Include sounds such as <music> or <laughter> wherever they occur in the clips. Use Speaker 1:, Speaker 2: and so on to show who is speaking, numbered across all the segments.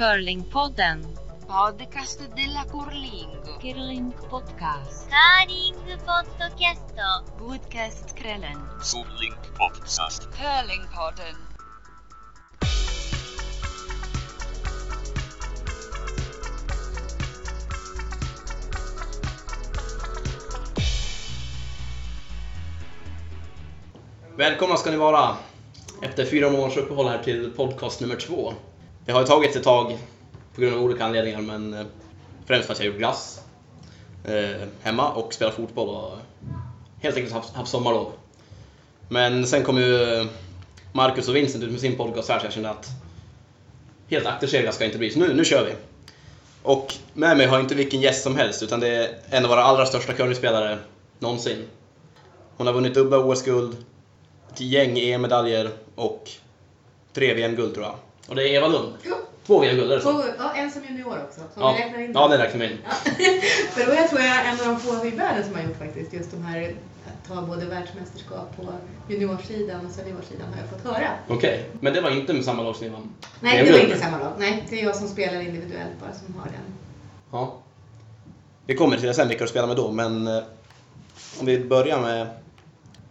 Speaker 1: Curlingpodden.
Speaker 2: Podcast della curling.
Speaker 1: Curling podcast.
Speaker 3: Curling podcast.
Speaker 2: Podcastkvällen.
Speaker 4: Curling podcast.
Speaker 2: Curlingpodden.
Speaker 5: Välkomna ska ni vara efter fyra månaders uppehåll här till podcast nummer två. Det har ju tagit ett tag på grund av olika anledningar men eh, främst för att jag gjort glass eh, hemma och spelat fotboll och helt enkelt haft, haft sommarlov. Men sen kom ju eh, Marcus och Vincent ut med sin podcast här så jag kände att helt akterseglad ska jag inte bli, så nu, nu kör vi. Och med mig har jag inte vilken gäst som helst utan det är en av våra allra största curlingspelare någonsin. Hon har vunnit dubbla OS-guld, ett gäng EM-medaljer och tre VM-guld tror jag. Och det är Eva Lund.
Speaker 6: Jo.
Speaker 5: Två VM-guld, är det så?
Speaker 6: Ja, en som junior också. Som
Speaker 5: Ja,
Speaker 6: räknar in.
Speaker 5: ja det räknar vi in. <laughs>
Speaker 6: För då är jag tror jag en av de få i världen som har gjort faktiskt just de här att ta både världsmästerskap på juniorsidan och seniorsidan har jag fått höra.
Speaker 5: Okej, men det var inte med samma lag som ni vann?
Speaker 6: Nej, det var inte samma lag. Nej, det är jag som spelar individuellt bara som har den.
Speaker 5: Ja. Vi kommer till det sen vilka du spelar med då, men eh, om vi börjar med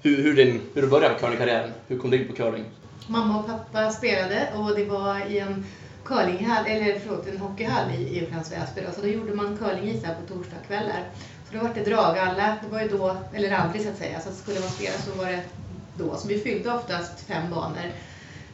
Speaker 5: hur, hur, din, hur du började med curlingkarriären. Hur kom du in på curling?
Speaker 6: Mamma och pappa spelade och det var i en curlinghall, eller förlåt, en hockeyhall i, i Upplands Väsby. Så då gjorde man curlingisar på torsdagskvällar. Så då var det drag, alla, det var ju då, eller aldrig så att säga, så skulle man spela så var det då. Så vi fyllde oftast fem banor.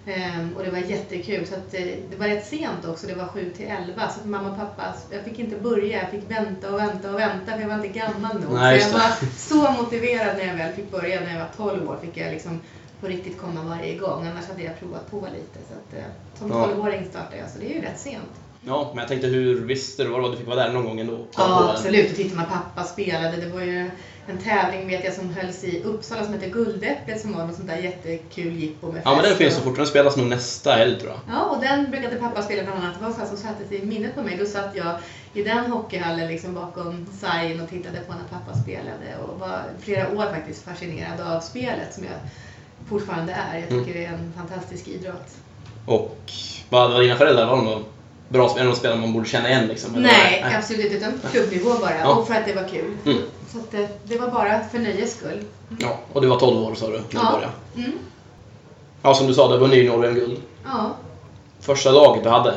Speaker 6: Ehm, och det var jättekul. Så att, eh, det var rätt sent också, det var 7 till 11. Så mamma och pappa, jag fick inte börja, jag fick vänta och vänta och vänta för jag var inte gammal nog.
Speaker 5: Nej,
Speaker 6: så jag var så motiverad när jag väl fick börja, när jag var 12 år fick jag liksom på riktigt komma varje gång. Annars hade jag provat på lite. Så att, eh, som
Speaker 5: Ja.
Speaker 6: 12-åring startade jag, så det är ju rätt sent.
Speaker 5: Ja, men jag tänkte hur visste du vad det var? Du fick vara där någon gång ändå?
Speaker 6: Ja, absolut. Och tittade man pappa spelade. Det var ju en tävling vet jag som hölls i Uppsala som hette Guldäpplet som var något sånt där jättekul jippo med
Speaker 5: Ja, men den
Speaker 6: fest
Speaker 5: finns så fort. Den spelas nog nästa helg tror jag.
Speaker 6: Ja, och den brukade pappa spela bland annat. Det var så här som satte sig i minnet på mig. Då satt jag i den hockeyhallen liksom bakom sargen och tittade på när pappa spelade och var flera år faktiskt fascinerad av spelet som jag fortfarande är. Jag tycker det är en fantastisk idrott.
Speaker 5: Och vad var dina föräldrar? Var de bra spelare? Någon spelare man borde känna igen liksom? eller?
Speaker 6: Nej, absolut inte. Utan klubbnivå bara.
Speaker 5: Ja.
Speaker 6: Och för att det var kul.
Speaker 5: Mm.
Speaker 6: Så det, det var bara för nöjes skull.
Speaker 5: Ja, och du var 12 år sa du när du
Speaker 6: Ja.
Speaker 5: började.
Speaker 6: Mm.
Speaker 5: Ja, som du sa, du har vunnit junior-VM-guld.
Speaker 6: Ja.
Speaker 5: Första laget du hade,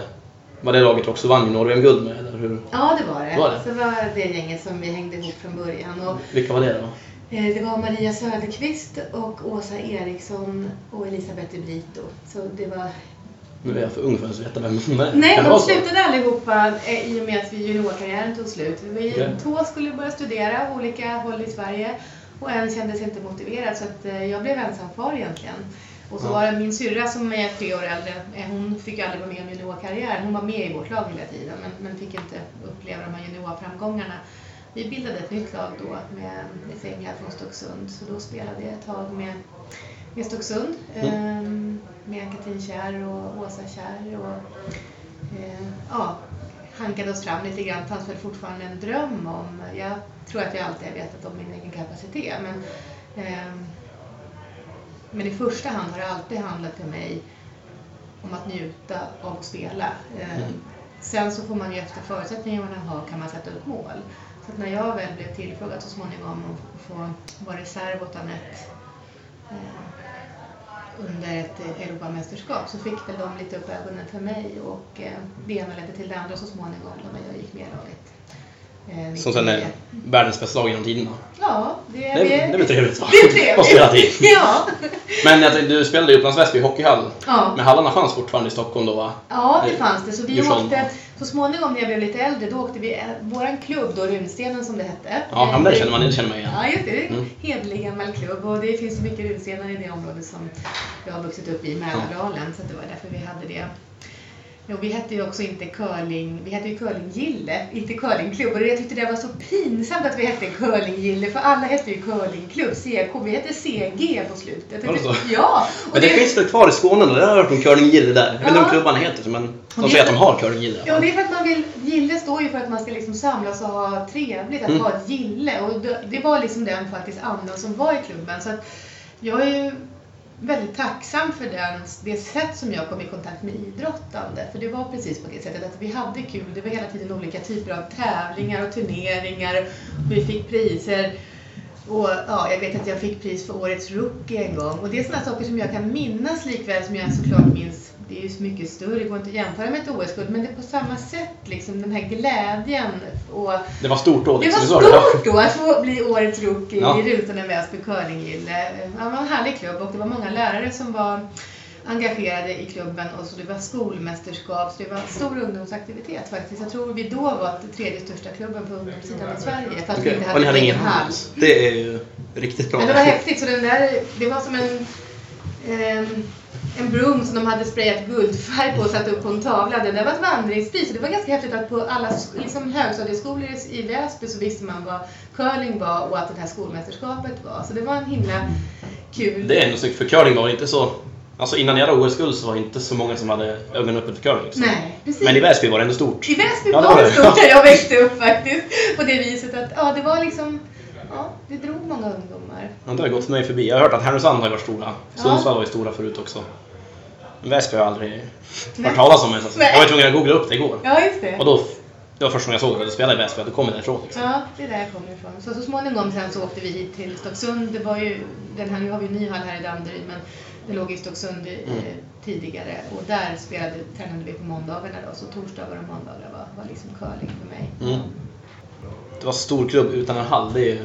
Speaker 5: var det laget också vann junior-VM-guld med? Eller hur?
Speaker 6: ja, det var det.
Speaker 5: Var det?
Speaker 6: Så var det gänget som vi hängde ihop från början. Och
Speaker 5: Vilka var det då?
Speaker 6: Eh, Det var Maria Söderqvist och Åsa Eriksson och Elisabeth Brito. Så det var...
Speaker 5: Nu är jag för ung för att veta vem de är.
Speaker 6: Nej, de slutade allihopa eh, i och med att juniorkarriären tog slut. Vi
Speaker 5: Okej.
Speaker 6: Två skulle börja studera på olika håll i Sverige och en kändes inte motiverad så att eh, jag blev ensam far egentligen. Och så
Speaker 5: Ja.
Speaker 6: var det min syrra som är tre år äldre, hon fick aldrig vara med om juniorkarriären. Hon var med i vårt lag hela tiden men, men fick inte uppleva de här juniorframgångarna. Vi bildade ett nytt lag då med, Fenglar från Stocksund. Så då spelade jag ett tag med, med Stocksund.
Speaker 5: Mm.
Speaker 6: med Katrin Kjär och Åsa Kjär. Och, eh, ja, hankade oss fram lite grann. Det fanns väl fortfarande en dröm om... Jag tror att jag alltid har vetat om min egen kapacitet. Men, ehm, men i första hand har det alltid handlat för mig om att njuta av att spela. Ehm,
Speaker 5: Mm.
Speaker 6: Sen så får man ju efter förutsättningarna har kan man sätta upp mål. Så när jag väl blev tillfrågad så småningom att få vara reserv åt Anette eh, under ett eh, Europamästerskap så fick väl de lite upp ögonen för mig och eh, det ena ledde till det andra så småningom när jag gick med i laget. Eh,
Speaker 5: Som sen är
Speaker 6: 99.
Speaker 5: världens bästa lag genom tiderna.
Speaker 6: Ja, det,
Speaker 5: Det, är- det är väl trevligt?
Speaker 6: Det är trevligt.
Speaker 5: Att spela tid. <laughs>
Speaker 6: Ja.
Speaker 5: Men tänkte, du spelade i Upplands Väsby hockeyhall.
Speaker 6: Ja.
Speaker 5: Men hallarna fanns fortfarande i Stockholm då va?
Speaker 6: Ja, det fanns det. Så vi
Speaker 5: Djursholm.
Speaker 6: åkte, så småningom när jag blev lite äldre, då åkte vi, eh, våran klubb då, Runstenen som det hette.
Speaker 5: Ja, men det känner man, det känner man igen.
Speaker 6: Ja, just det. Det är en
Speaker 5: Mm.
Speaker 6: hederlig gammal klubb och det finns så mycket runstenar i det området som jag har vuxit upp i, Mälardalen, så det var därför vi hade det. Jo, vi hette ju också inte curling, vi hette ju curlinggille, inte curlingklubb. Och jag tyckte det var så pinsamt att vi hette curlinggille, för alla hette ju curlingklubb, CK. Vi hette CG på slutet.
Speaker 5: Var det så?
Speaker 6: Ja!
Speaker 5: Men det finns väl kvar i Skåne? Det har jag hört om curlinggille där. Jag vet inte om klubbarna heter men de
Speaker 6: det-
Speaker 5: säger att de har curlinggille.
Speaker 6: Ja, det är för att man vill, gille står ju för att man ska liksom samlas och ha trevligt, att
Speaker 5: Mm.
Speaker 6: ha ett gille. Och det, det var liksom den faktiskt andan som var i klubben. Så att jag är ju väldigt tacksam för den, det sätt som jag kom i kontakt med idrottande. För det var precis på det sättet att vi hade kul. Det var hela tiden olika typer av tävlingar och turneringar. Vi fick priser. Och ja, jag vet att jag fick pris för årets rookie en gång. Och det är sådana saker som jag kan minnas likväl som jag såklart minns. Det är ju så mycket större, det går inte att jämföra med ett OS-guld. Men det är på samma sätt liksom, den här glädjen. Och
Speaker 5: Det var stort då
Speaker 6: det
Speaker 5: liksom.
Speaker 6: var
Speaker 5: det.
Speaker 6: stort då att få bli årets rookie
Speaker 5: Ja.
Speaker 6: i Rutan Väsby curlinggille. Ja, Det var en härlig klubb och det var många lärare som var engagerade i klubben och så det var skolmästerskap, så det var stor ungdomsaktivitet faktiskt. Jag tror vi då var den tredje största klubben på ungdomssidan i Sverige fast vi
Speaker 5: Okej.
Speaker 6: inte
Speaker 5: ni hade ingen
Speaker 6: hall.
Speaker 5: Det är ju riktigt bra.
Speaker 6: Men det var häftigt, så den där, det var som en, en, en brum som de hade sprayat guldfärg på och satt upp på en tavla. Det där var ett vandringspris och det var ganska häftigt att på alla liksom högstadieskolor i- Väsby så visste man vad curling var och att det här skolmästerskapet var. Så det var en himla kul.
Speaker 5: Det är ändå snyggt, för curling var inte så... Alltså innan jag hade OS-guld så var det inte så många som hade ögonen öppna för curling. liksom.
Speaker 6: Nej, precis.
Speaker 5: Men i Väsby var det ändå stort.
Speaker 6: I Väsby
Speaker 5: Ja,
Speaker 6: var det stort där jag <laughs> växte upp faktiskt. På det viset att ja, det var liksom, ja, det drog många ungdomar.
Speaker 5: Ja, det har gått mig förbi. Jag har hört att Härnösand har varit stora.
Speaker 6: Ja.
Speaker 5: Sundsvall var ju stora förut också. Men Väsby har jag aldrig hört talas om ens. Jag var tvungen att googla upp det igår.
Speaker 6: Ja, just det.
Speaker 5: Och då, det var första gången jag såg det, spelade i Väsby, att det kommer därifrån. Liksom.
Speaker 6: Ja, det är där jag kommer ifrån. Så, så småningom sen så åkte vi hit till Stocksund. Det var ju, den här, nu har vi en ny hall här i Danderyd men det låg i Stocksund eh,
Speaker 5: Mm.
Speaker 6: tidigare och där spelade, tränade vi på måndagarna då. Så torsdagar och måndagar var, var liksom curling för mig.
Speaker 5: Mm. Det var stor klubb utan en hall, det är ju...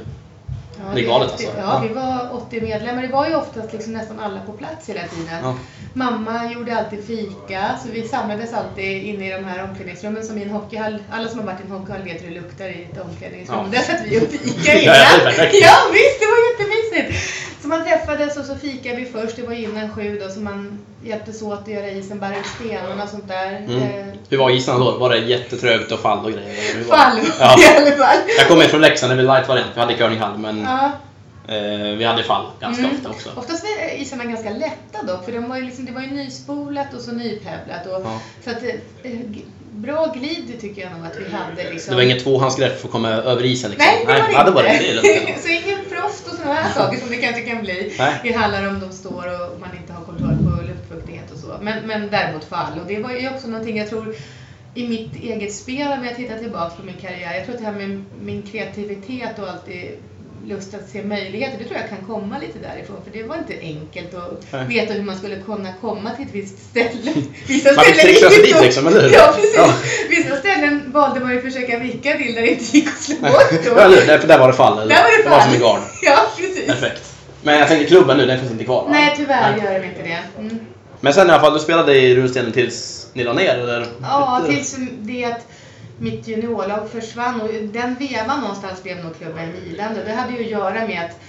Speaker 6: Ja,
Speaker 5: Det är galet, alltså.
Speaker 6: Ja, vi var 80 medlemmar. Det var ju oftast liksom nästan alla på plats hela tiden.
Speaker 5: Ja.
Speaker 6: Mamma gjorde alltid fika, så vi samlades alltid inne i de här omklädningsrummen som i en hockeyhall. Alla som har varit i en hockeyhall vet hur det luktar i ett omklädningsrum.
Speaker 5: Ja.
Speaker 6: Där satt vi och fika <laughs>
Speaker 5: Ja,
Speaker 6: innan.
Speaker 5: ja,
Speaker 6: visst, det var jättemysigt. Så man träffades och så fikade vi först. Det var innan sju då, så man hjälptes åt att göra isen, bära ut stenarna och sånt där.
Speaker 5: Mm.
Speaker 6: Eh,
Speaker 5: Hur var isarna då? Var det jättetrögt och fall och grejer?
Speaker 6: Fall
Speaker 5: Ja. <laughs>
Speaker 6: i alla fall.
Speaker 5: Jag kommer från Leksand, det är väl light-variant. Vi hade curlinghall, men
Speaker 6: Ja.
Speaker 5: Eh, vi hade fall ganska
Speaker 6: Mm.
Speaker 5: ofta också.
Speaker 6: Oftast var isarna ganska lätta dock, för de var liksom, det var ju nyspolat och så nypevlat. Och,
Speaker 5: Ja.
Speaker 6: Så att, eh, g- bra glid tycker jag nog att vi hade. Liksom.
Speaker 5: Det var inget tvåhandsgrepp för att komma över isen liksom?
Speaker 6: Nej, det var det
Speaker 5: ja,
Speaker 6: inte.
Speaker 5: det var det. <laughs>
Speaker 6: så ingen frost och sådana här saker som det kanske kan bli
Speaker 5: Nej.
Speaker 6: i hallar om de står och man inte har kontroll på luftfuktighet och så. Men, men däremot fall. Och det var ju också någonting jag tror i mitt eget spel, om jag tittar tillbaka på min karriär. Jag tror att det här med min kreativitet och alltid lust att se möjligheter, det tror jag kan komma lite därifrån. För det var inte enkelt att
Speaker 5: Nej.
Speaker 6: veta hur man skulle kunna komma till ett visst ställe. <laughs> <laughs> Vissa
Speaker 5: Man
Speaker 6: ställen
Speaker 5: trixa sig dit liksom, eller hur?
Speaker 6: Ja, precis.
Speaker 5: Ja.
Speaker 6: Vissa ställen valde man ju att försöka vicka till där det inte gick att slå bort.
Speaker 5: Ja, eller hur? Där, för där var det fall. Eller?
Speaker 6: Där var det
Speaker 5: Det var
Speaker 6: fall.
Speaker 5: som en gard. <laughs>
Speaker 6: Ja, precis.
Speaker 5: Perfekt. Men jag tänker klubben nu, den finns inte kvar va?
Speaker 6: Nej, tyvärr
Speaker 5: Nej.
Speaker 6: gör de inte det. Mm.
Speaker 5: Men sen i alla fall, du spelade i Runstenen tills ni la ner eller?
Speaker 6: Ja, tills det att mitt juniorlag försvann och den vevan någonstans blev nog klubben lidande. Det hade ju att göra med att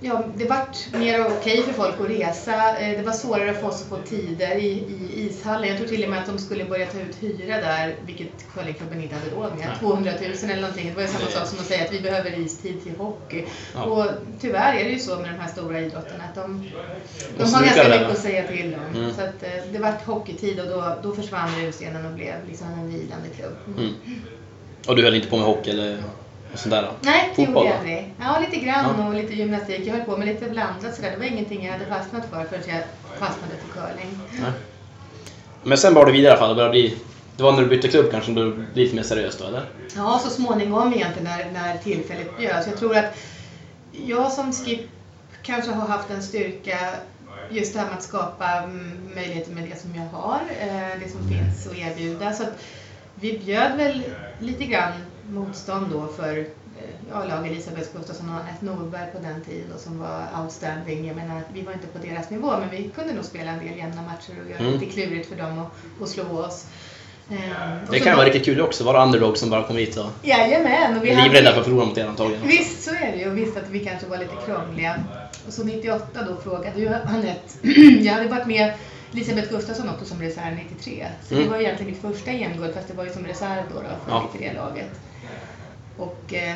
Speaker 6: Ja, det vart mer okej för folk att resa. Eh, Det var svårare för oss att få tider i, i ishallen. Jag tror till och med att de skulle börja ta ut hyra där, vilket curlingklubben inte hade råd med.
Speaker 5: Nej.
Speaker 6: 200 000 eller någonting. Det var ju samma sak som att säga att vi behöver istid till hockey.
Speaker 5: Ja.
Speaker 6: Och tyvärr är det ju så med de här stora idrotterna att de, de har ganska mycket att säga till om.
Speaker 5: Mm.
Speaker 6: Så att, eh, det vart hockeytid och då, då försvann Runstenen och blev liksom en vilande klubb. Mm.
Speaker 5: Mm. Och du höll inte på med hockey eller och sånt där?
Speaker 6: Nej, det
Speaker 5: Fotboll,
Speaker 6: gjorde jag aldrig. Ja, lite grann
Speaker 5: Ja.
Speaker 6: och lite gymnastik. Jag höll på med lite blandat sådär. Det var ingenting jag hade fastnat för förrän jag fastnade för curling.
Speaker 5: Nej. Men sen var det vidare i alla fall, det började bli... Det var när du bytte klubb kanske, då blev det lite mer seriöst då eller?
Speaker 6: Ja, så småningom egentligen när, när tillfället bjöds. Jag tror att jag som skip kanske har haft en styrka just det här med att skapa mm, möjligheter med det som jag har, eh, det som finns att erbjuda. Så att vi bjöd väl lite grann motstånd då för eh, ja, lag Elisabeth Gustafsson och Anette Norberg på den tiden då, som var outstanding. Jag menar, vi var inte på deras nivå men vi kunde nog spela en del jämna matcher och göra
Speaker 5: Mm.
Speaker 6: lite klurigt för dem att, att slå oss. Och
Speaker 5: Det kan vara riktigt kul också, vara underdog som bara kommer hit och
Speaker 6: Jajamän. Och vi
Speaker 5: livrädda för att förlora mot er antagligen.
Speaker 6: Visst, så är det ju. Och visst att vi kanske var lite krångliga. Och så 98 då frågade ju Anette. <clears throat> jag hade varit med Elisabeth Gustafsson också som reserv 93. Så
Speaker 5: Mm.
Speaker 6: det var egentligen mitt första EM-guld fast det var ju som reserv då, då för
Speaker 5: Ja.
Speaker 6: 93-laget. Och eh,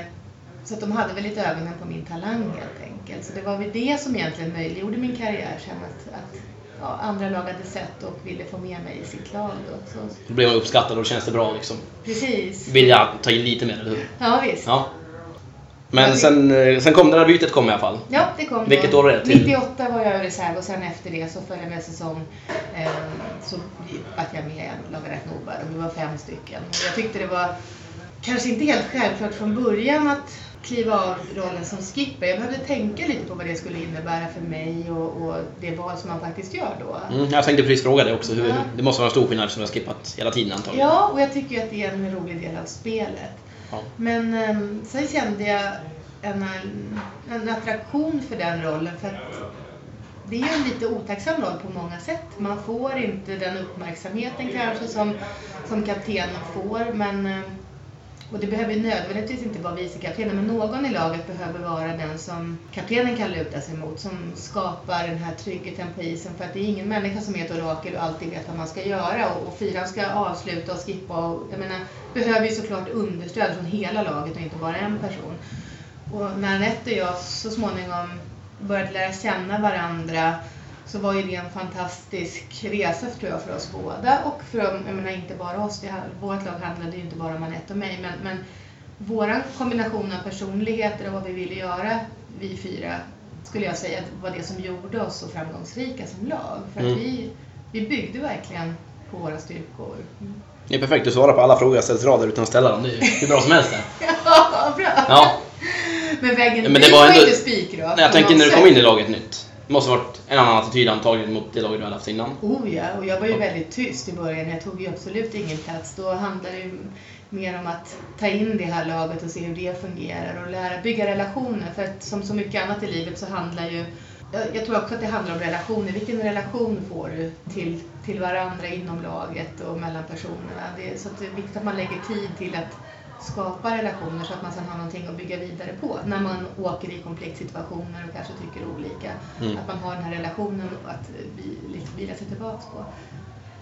Speaker 6: så att de hade väl lite ögonen på min talang helt enkelt. Så det var väl det som egentligen möjliggjorde min karriär sen att, att ja, andra lag hade sett och ville få med mig i sitt lag då. Så,
Speaker 5: Då blir man uppskattad och då känns det bra liksom.
Speaker 6: precis.
Speaker 5: Vill jag ta in lite mer, eller hur?
Speaker 6: Ja visst.
Speaker 5: Ja. Men sen, eh, sen kom det där bytet kom i alla fall.
Speaker 6: Ja, det kom
Speaker 5: Vilket
Speaker 6: då.
Speaker 5: år är det? Till-
Speaker 6: 98 var jag reserv och sen efter det så följande säsong eh, så vart jag med i Laga Rätt Nordberg och vi var fem stycken. Och jag tyckte det var kanske inte helt självklart från början att kliva av rollen som skipper. Jag behövde tänka lite på vad det skulle innebära för mig och, och det val som man faktiskt gör då.
Speaker 5: Mm, jag tänkte precis fråga det också. Hur,
Speaker 6: Ja.
Speaker 5: Det måste vara stor skillnad som jag har skippat hela tiden antagligen.
Speaker 6: Ja, och jag tycker att det är en rolig del av spelet.
Speaker 5: Ja.
Speaker 6: Men um, sen kände jag en, en attraktion för den rollen för att det är ju en lite otacksam roll på många sätt. Man får inte den uppmärksamheten kanske som, som kaptenen får. Men, eh, och det behöver ju nödvändigtvis inte vara vicekaptenen, men någon i laget behöver vara den som kaptenen kan luta sig mot, som skapar den här tryggheten på isen. För att det är ingen människa som är ett orakel och alltid vet vad man ska göra. Och, och fyran ska avsluta och skippa. Och, jag menar, behöver ju såklart understöd från hela laget och inte bara en person. Och när Anette och jag så småningom började lära känna varandra så var ju det en fantastisk resa tror jag för oss båda och för, jag menar inte bara oss, det, vårt lag handlade ju inte bara om Anette och mig men, men våran kombination av personligheter och vad vi ville göra, vi fyra, skulle jag säga var det som gjorde oss så framgångsrika som lag. För att
Speaker 5: Mm.
Speaker 6: vi, vi byggde verkligen på våra styrkor. Mm.
Speaker 5: Det är perfekt, du svarar på alla frågor jag ställt rader utan att ställa dem. Det är hur bra som helst. <laughs>
Speaker 6: Ja, bra!
Speaker 5: Ja.
Speaker 6: Men vägen
Speaker 5: Men det
Speaker 6: dit
Speaker 5: var ändå-
Speaker 6: inte spikrak.
Speaker 5: Nej, jag tänker när du kom in i laget nytt. Det måste ha varit en annan attityd antagligen mot det laget du hade haft innan.
Speaker 6: Oh ja, och jag var ju väldigt tyst i början. Jag tog ju absolut ingen plats. Då handlade det ju mer om att ta in det här laget och se hur det fungerar och lära bygga relationer. För att som så mycket annat i livet så handlar ju jag, tror också att det handlar om relationer. Vilken relation får du till, till varandra inom laget och mellan personerna? Det är, så att det är viktigt att man lägger tid till att skapa relationer så att man sen har någonting att bygga vidare på när man åker i konfliktsituationer och kanske tycker olika.
Speaker 5: Mm.
Speaker 6: Att man har den här relationen att vi- liksom vila sig tillbaks på.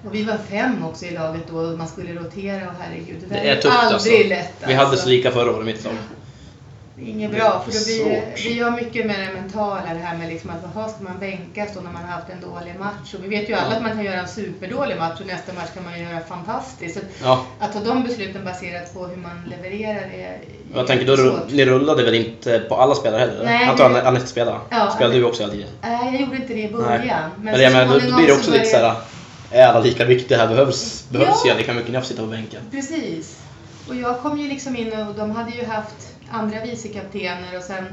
Speaker 6: Och vi var fem också i laget då och man skulle rotera och herregud, det,
Speaker 5: Det är tufft
Speaker 6: aldrig
Speaker 5: alltså.
Speaker 6: lätt.
Speaker 5: Vi hade
Speaker 6: alltså.
Speaker 5: så lika förra året, mitt lag.
Speaker 6: Inget bra, för då blir vi gör mycket med det mentala, det här med liksom att vad ska man bänkas då när man har haft en dålig match? Och vi vet ju alla att man kan göra en superdålig match och nästa match kan man göra fantastiskt. Så
Speaker 5: Ja,
Speaker 6: att ta de besluten baserat på hur man levererar är
Speaker 5: jag tänker då
Speaker 6: svårt.
Speaker 5: ni rullade väl inte på alla spelare heller?
Speaker 6: Nej,
Speaker 5: jag antar att Anette spelade.
Speaker 6: Ja,
Speaker 5: Spelade du också hela tiden?
Speaker 6: Nej, jag gjorde inte det i
Speaker 5: Nej.
Speaker 6: början.
Speaker 5: Men, jag menar, då
Speaker 6: småningom
Speaker 5: blir det
Speaker 6: så
Speaker 5: också lite såhär, är alla lika viktiga här? Behövs, behövs
Speaker 6: Ja.
Speaker 5: jag lika mycket när jag får sitta på bänken?
Speaker 6: Precis. Och jag kom ju liksom in och de hade ju haft andra vicekaptener och sen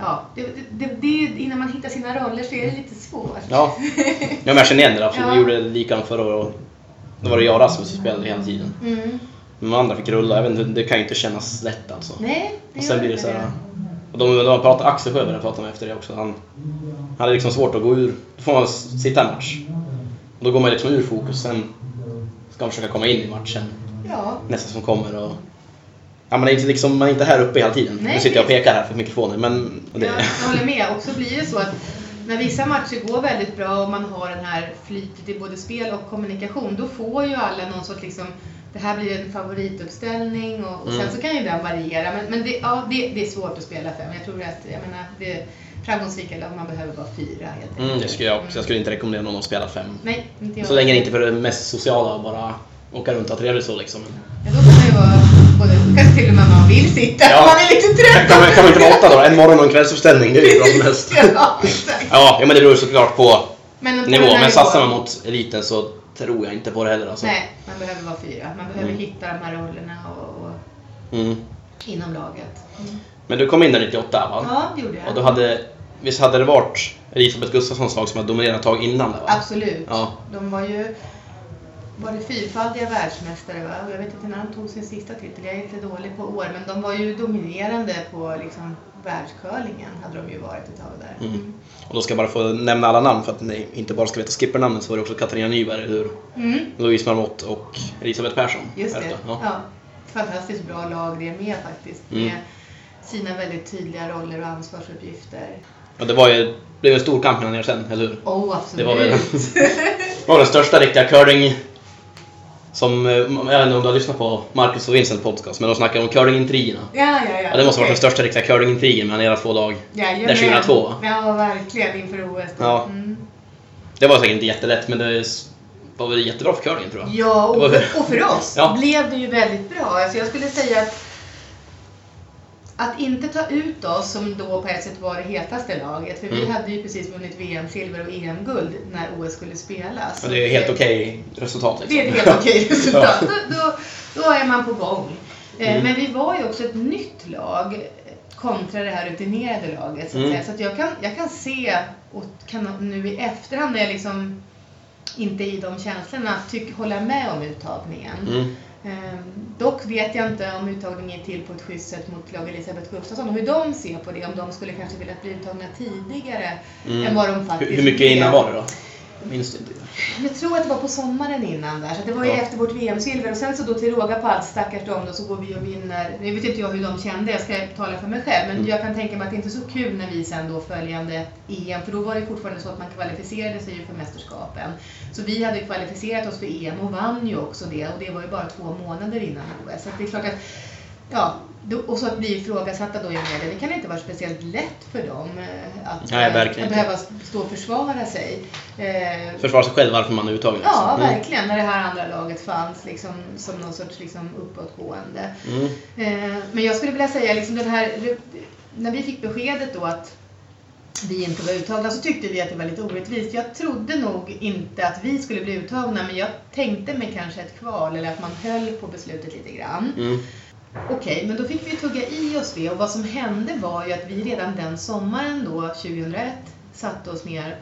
Speaker 6: Ja, det, det, det, innan man hittar sina roller så är det lite svårt.
Speaker 5: Ja, ja <laughs> men jag känner igen det absolut. Vi gjorde likadant förra året. Då var det jag och Rasmus som spelade hela tiden.
Speaker 6: Mm.
Speaker 5: Men de andra fick rulla. Jag vet inte, det kan ju inte kännas lätt alltså.
Speaker 6: Nej, det
Speaker 5: Och sen blir det så här, och de, de pratade, Axel Sjöberg pratade med efter det också. Han, han hade liksom svårt att gå ur. Då får man sitta en match. Och då går man liksom ur fokus. Sen ska man försöka komma in i matchen
Speaker 6: Ja,
Speaker 5: nästa som kommer. Och, ja, man, är inte liksom, man är inte här uppe hela tiden.
Speaker 6: Nej.
Speaker 5: Nu sitter jag och pekar här för mikrofonen. Men det,
Speaker 6: jag, jag håller med. Och så blir det så att när vissa matcher går väldigt bra och man har den här flytet i både spel och kommunikation, då får ju alla någon sorts liksom det här blir en favorituppställning och, och sen
Speaker 5: Mm.
Speaker 6: så kan ju den variera. Men, men det, ja, det, det är svårt att spela fem. Jag tror att jag menar, det framgångsrika lag, man behöver bara fyra helt
Speaker 5: mm, det skulle jag också. Jag skulle inte rekommendera någon att spela fem.
Speaker 6: Nej, inte jag.
Speaker 5: Så länge det inte för det mest sociala bara åka runt och ha trevligt så liksom.
Speaker 6: Ja, då både, kanske till och med man vill sitta
Speaker 5: Ja.
Speaker 6: man är lite trött.
Speaker 5: Kan man, kan man inte vara åtta då? En morgon och en kvällsuppställning, det är ju bra som helst. <laughs>
Speaker 6: ja, exakt.
Speaker 5: Ja, men det beror såklart på
Speaker 6: Men på
Speaker 5: nivå. Men satsar man mot eliten så tror jag inte på det heller alltså.
Speaker 6: Nej, man behöver vara fyra. Man behöver
Speaker 5: Mm.
Speaker 6: hitta de här rollerna och, och
Speaker 5: Mm.
Speaker 6: inom laget.
Speaker 5: Men du kom in där 98 va?
Speaker 6: Ja, det gjorde jag.
Speaker 5: Och då hade, visst hade det varit Elisabeth Gustafssons lag som hade dominerat ett tag innan va?
Speaker 6: Absolut.
Speaker 5: Ja.
Speaker 6: De var ju var det fyrfaldiga världsmästare va? Jag vet inte när de tog sin sista titel, jag är lite dålig på år. Men de var ju dominerande på liksom världscurlingen hade de ju varit ett tag där.
Speaker 5: Mm. Och då ska jag bara få nämna alla namn för att ni inte bara ska veta skippernamnen så var det också Katarina Nyberg, hur?
Speaker 6: Mm.
Speaker 5: Louise Marmot och Elisabeth Persson.
Speaker 6: Just det. Ja.
Speaker 5: Ja.
Speaker 6: Fantastiskt bra lag det med faktiskt.
Speaker 5: Mm.
Speaker 6: Med sina väldigt tydliga roller och ansvarsuppgifter.
Speaker 5: Och det var ju, det blev en stor kamp mellan er sen, eller hur?
Speaker 6: Oh, absolut.
Speaker 5: Det var väl <laughs> var den största riktiga curling som, eh, jag vet inte om du har lyssnat på Marcus och Vincent podcast, men de snackar om curlingintrigerna.
Speaker 6: Ja, ja, ja.
Speaker 5: Ja, det måste ha varit den största riktiga curlingintrigen mellan era två lag.
Speaker 6: Jajamän.
Speaker 5: Där 2002 va?
Speaker 6: Ja, verkligen inför OS. då.
Speaker 5: Ja.
Speaker 6: Mm.
Speaker 5: Det var säkert inte jättelätt, men det var väl jättebra för curlingen tror jag.
Speaker 6: Ja, och för, och för oss <laughs>
Speaker 5: Ja.
Speaker 6: blev det ju väldigt bra. Alltså jag skulle säga att att inte ta ut oss, som då på ett sätt var det hetaste laget, för vi
Speaker 5: Mm.
Speaker 6: hade ju precis vunnit VM-silver och EM-guld när OS skulle spelas.
Speaker 5: Ja, det är helt okej resultat liksom.
Speaker 6: Det är ett helt okej <laughs> resultat.
Speaker 5: Ja.
Speaker 6: Då, då, då är man på gång. Eh,
Speaker 5: Mm.
Speaker 6: Men vi var ju också ett nytt lag kontra det här rutinerade laget. Så, att
Speaker 5: Mm.
Speaker 6: så att jag, kan, jag kan se, och kan nu i efterhand när jag liksom inte i de känslorna, tyck, hålla med om uttagningen. Ehm, dock vet jag inte om uttagningen är till på ett schysst sätt mot lag Elisabeth Gustafsson och hur de ser på det. Om de skulle kanske vilja bli uttagna tidigare
Speaker 5: Mm.
Speaker 6: än vad de faktiskt
Speaker 5: Hur, mycket innan var det då? Minns inte.
Speaker 6: Jag tror att det var på sommaren innan där, så det var ju
Speaker 5: Ja.
Speaker 6: efter vårt VM-silver och sen så då till råga på allt stackars dem då så går vi och vinner. Nu vet inte jag hur de kände, jag ska tala för mig själv, men
Speaker 5: Mm.
Speaker 6: jag kan tänka mig att det inte är så kul när vi sen då följande EM, för då var det fortfarande så att man kvalificerade sig ju för mästerskapen. Så vi hade kvalificerat oss för EM och vann ju också det och det var ju bara två månader innan OS. Så det är klart att Ja, och så att bli ifrågasatta då i media, det kan inte vara speciellt lätt för dem eh, att,
Speaker 5: Nej,
Speaker 6: eh,
Speaker 5: verkligen
Speaker 6: att behöva stå och försvara sig. Eh,
Speaker 5: Försvara sig själv varför man är uttagen.
Speaker 6: Ja,
Speaker 5: liksom. Mm.
Speaker 6: verkligen. När det här andra laget fanns liksom, som någon sorts liksom, uppåtgående.
Speaker 5: Mm.
Speaker 6: Men jag skulle vilja säga, liksom, den här, när vi fick beskedet då att vi inte var uttagna så tyckte vi att det var lite orättvist. Jag trodde nog inte att vi skulle bli uttagna men jag tänkte mig kanske ett kval eller att man höll på beslutet lite grann.
Speaker 5: Mm.
Speaker 6: Okej, men då fick vi tugga i oss det och vad som hände var ju att vi redan den sommaren då, 2001, satte oss ner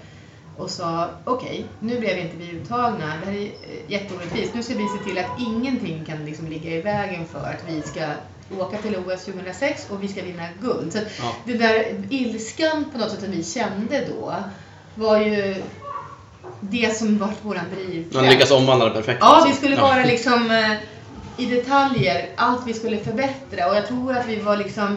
Speaker 6: och sa okej, nu blev inte vi uttagna. Det här är eh, jätteorättvist. Nu ska vi se till att ingenting kan liksom ligga i vägen för att vi ska åka till OS 2006 och vi ska vinna guld. Så
Speaker 5: Ja.
Speaker 6: det där ilskan på något sätt som vi kände då var ju det som var våran drivkraft.
Speaker 5: Man lyckas omvandla det perfekt.
Speaker 6: Ja, vi skulle vara liksom eh, i detaljer, allt vi skulle förbättra. Och jag tror att vi var liksom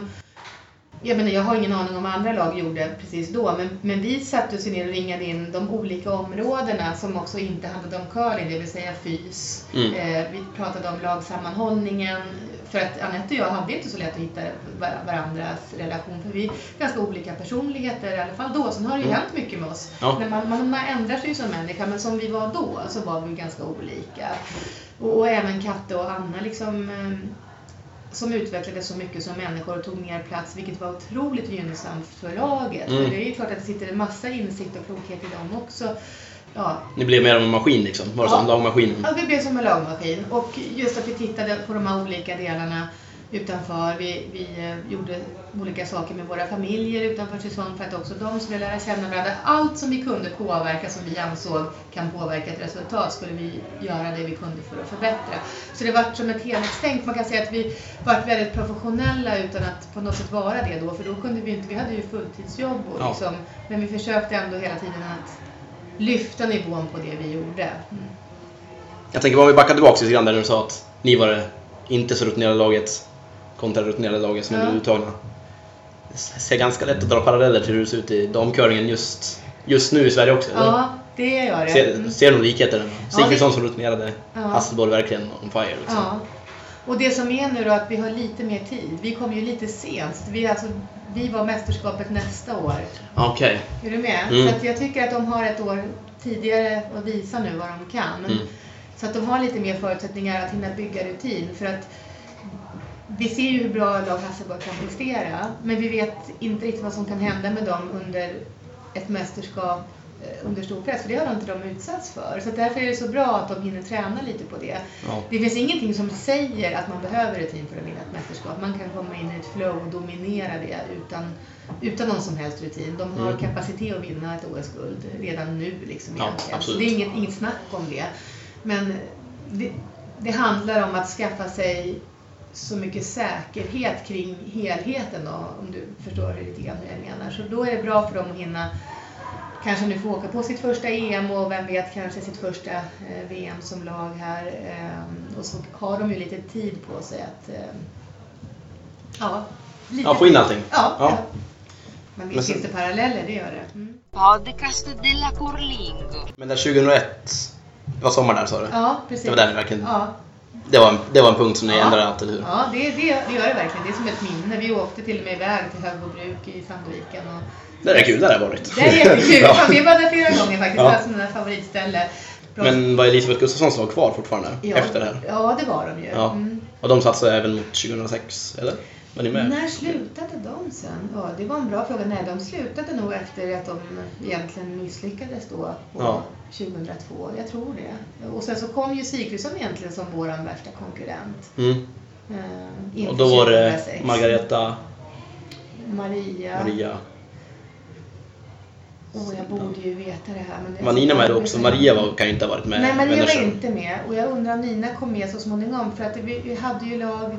Speaker 6: jag menar, jag har ingen aning om vad andra lag gjorde precis då, men, men vi satte oss ner och ringade in de olika områdena som också inte handlade om curling, det vill säga fys.
Speaker 5: Mm.
Speaker 6: Eh, vi pratade om lagsammanhållningen, för att Anette och jag hade inte så lätt att hitta var- varandras relation, för vi är ganska olika personligheter i alla fall då. Sen har det ju
Speaker 5: Mm.
Speaker 6: hänt mycket med oss.
Speaker 5: Ja.
Speaker 6: Men man, man, man ändrar sig ju som människa, men som vi var då så var vi ganska olika. Och, och även Katte och Anna liksom, eh, som utvecklades så mycket som människor och tog mer plats, vilket var otroligt gynnsamt för laget.
Speaker 5: Mm.
Speaker 6: För det är ju klart att det sitter en massa insikt och klokhet i dem också. Ja,
Speaker 5: Ni blev mer av en maskin liksom. Var det
Speaker 6: Ja.
Speaker 5: som lagmaskinen?
Speaker 6: Ja, vi blev som en lagmaskin. Och just att vi tittade på de här olika delarna utanför. Vi, vi eh, gjorde olika saker med våra familjer utanför säsong för att också de skulle lära känna varandra. Allt som vi kunde påverka, som vi ansåg kan påverka ett resultat, skulle vi göra det vi kunde för att förbättra. Så det var som ett helhetstänk. Man kan säga att vi var väldigt professionella utan att på något sätt vara det då, för då kunde vi inte, vi hade ju fulltidsjobb och liksom, men vi försökte ändå hela tiden att lyfta nivån på det vi gjorde. Mm.
Speaker 5: Jag tänker om vi backar tillbaka lite grann där du sa att ni var det inte så rutinerade laget kontra det rutinerade laget som
Speaker 6: Ja.
Speaker 5: är uttagna. Det ser ganska lätt att dra paralleller till hur det ser ut i damcurlingen just, just nu i Sverige också. eller?
Speaker 6: Ja, det gör det.
Speaker 5: Ser,
Speaker 6: Mm.
Speaker 5: ser du likheter?
Speaker 6: Ja,
Speaker 5: Sigfridsson som rutinerade,
Speaker 6: Ja.
Speaker 5: Hasselborg verkligen on fire. Liksom.
Speaker 6: Ja. Och det som är nu då att vi har lite mer tid. Vi kom ju lite sent. Vi, alltså, vi var mästerskapet nästa år.
Speaker 5: Okej.
Speaker 6: Är du med?
Speaker 5: Mm.
Speaker 6: Så jag tycker att de har ett år tidigare att visa nu vad de kan.
Speaker 5: Mm.
Speaker 6: Så att de har lite mer förutsättningar att hinna bygga rutin. För att vi ser ju hur bra lag Hasselborg kan prestera. Men vi vet inte riktigt vad som kan hända med dem under ett mästerskap eh, under stor press. För det har inte de utsatts för. Så därför är det så bra att de hinner träna lite på det.
Speaker 5: Ja.
Speaker 6: Det finns ingenting som säger att man behöver rutin för att vinna ett mästerskap. Man kan komma in i ett flow och dominera det utan, utan någon som helst rutin. De har
Speaker 5: Mm.
Speaker 6: kapacitet att vinna ett OS-guld redan nu. Liksom,
Speaker 5: Ja.
Speaker 6: Så det är inget, inget snack om det. Men det, det handlar om att skaffa sig så mycket säkerhet kring helheten då, om du förstår lite grann hur jag menar. Så då är det bra för dem att hinna kanske nu få åka på sitt första EM och vem vet kanske sitt första eh, VM som lag här. Eh, och så har de ju lite tid på sig att eh, ja, lite
Speaker 5: Ja, få in allting.
Speaker 6: Ja,
Speaker 5: Ja.
Speaker 6: ja. Men visst finns det paralleller, det gör det. Mm.
Speaker 2: Podcast della Curlingo.
Speaker 5: Men där 2001, det var sommar där sa du?
Speaker 6: Ja, precis.
Speaker 5: Det var där ni verkligen...
Speaker 6: Ja,
Speaker 5: Det, var en, det var en punkt som ni
Speaker 6: Ja.
Speaker 5: ändrade allt, eller hur?
Speaker 6: ja det, det, det gör det verkligen. Det är som ett minne. Vi åkte till och med iväg till Högbobruk i Sandviken. Och
Speaker 5: Det är kul, där har varit.
Speaker 6: det är jättekul. <laughs>
Speaker 5: Ja.
Speaker 6: Vi var där flera gånger faktiskt.
Speaker 5: Ja.
Speaker 6: Det var ett sånt där favoritställe. Bra-
Speaker 5: Men var Elisabeth Gustafsson var kvar fortfarande
Speaker 6: ja,
Speaker 5: efter det här?
Speaker 6: Ja, det var de ju.
Speaker 5: Ja.
Speaker 6: Mm.
Speaker 5: Och de satsade även mot 2006, eller? Var ni med?
Speaker 6: När slutade de sen? Ja, det var en bra fråga. Nej, de slutade nog efter att de egentligen misslyckades då på
Speaker 5: Ja.
Speaker 6: 2002. Jag tror det. Och sen så kom ju Sigfridsson egentligen som vår värsta konkurrent.
Speaker 5: Mm.
Speaker 6: Eh,
Speaker 5: Och då var det
Speaker 6: 2006.
Speaker 5: Margareta,
Speaker 6: Maria.
Speaker 5: Maria.
Speaker 6: Åh, jag borde ju veta det här. Men det-
Speaker 5: Var Nina med då också? Maria var, kan ju inte ha varit med.
Speaker 6: Nej, Maria var inte med. Och jag undrar om Nina kom med så småningom. För att vi, vi hade ju lag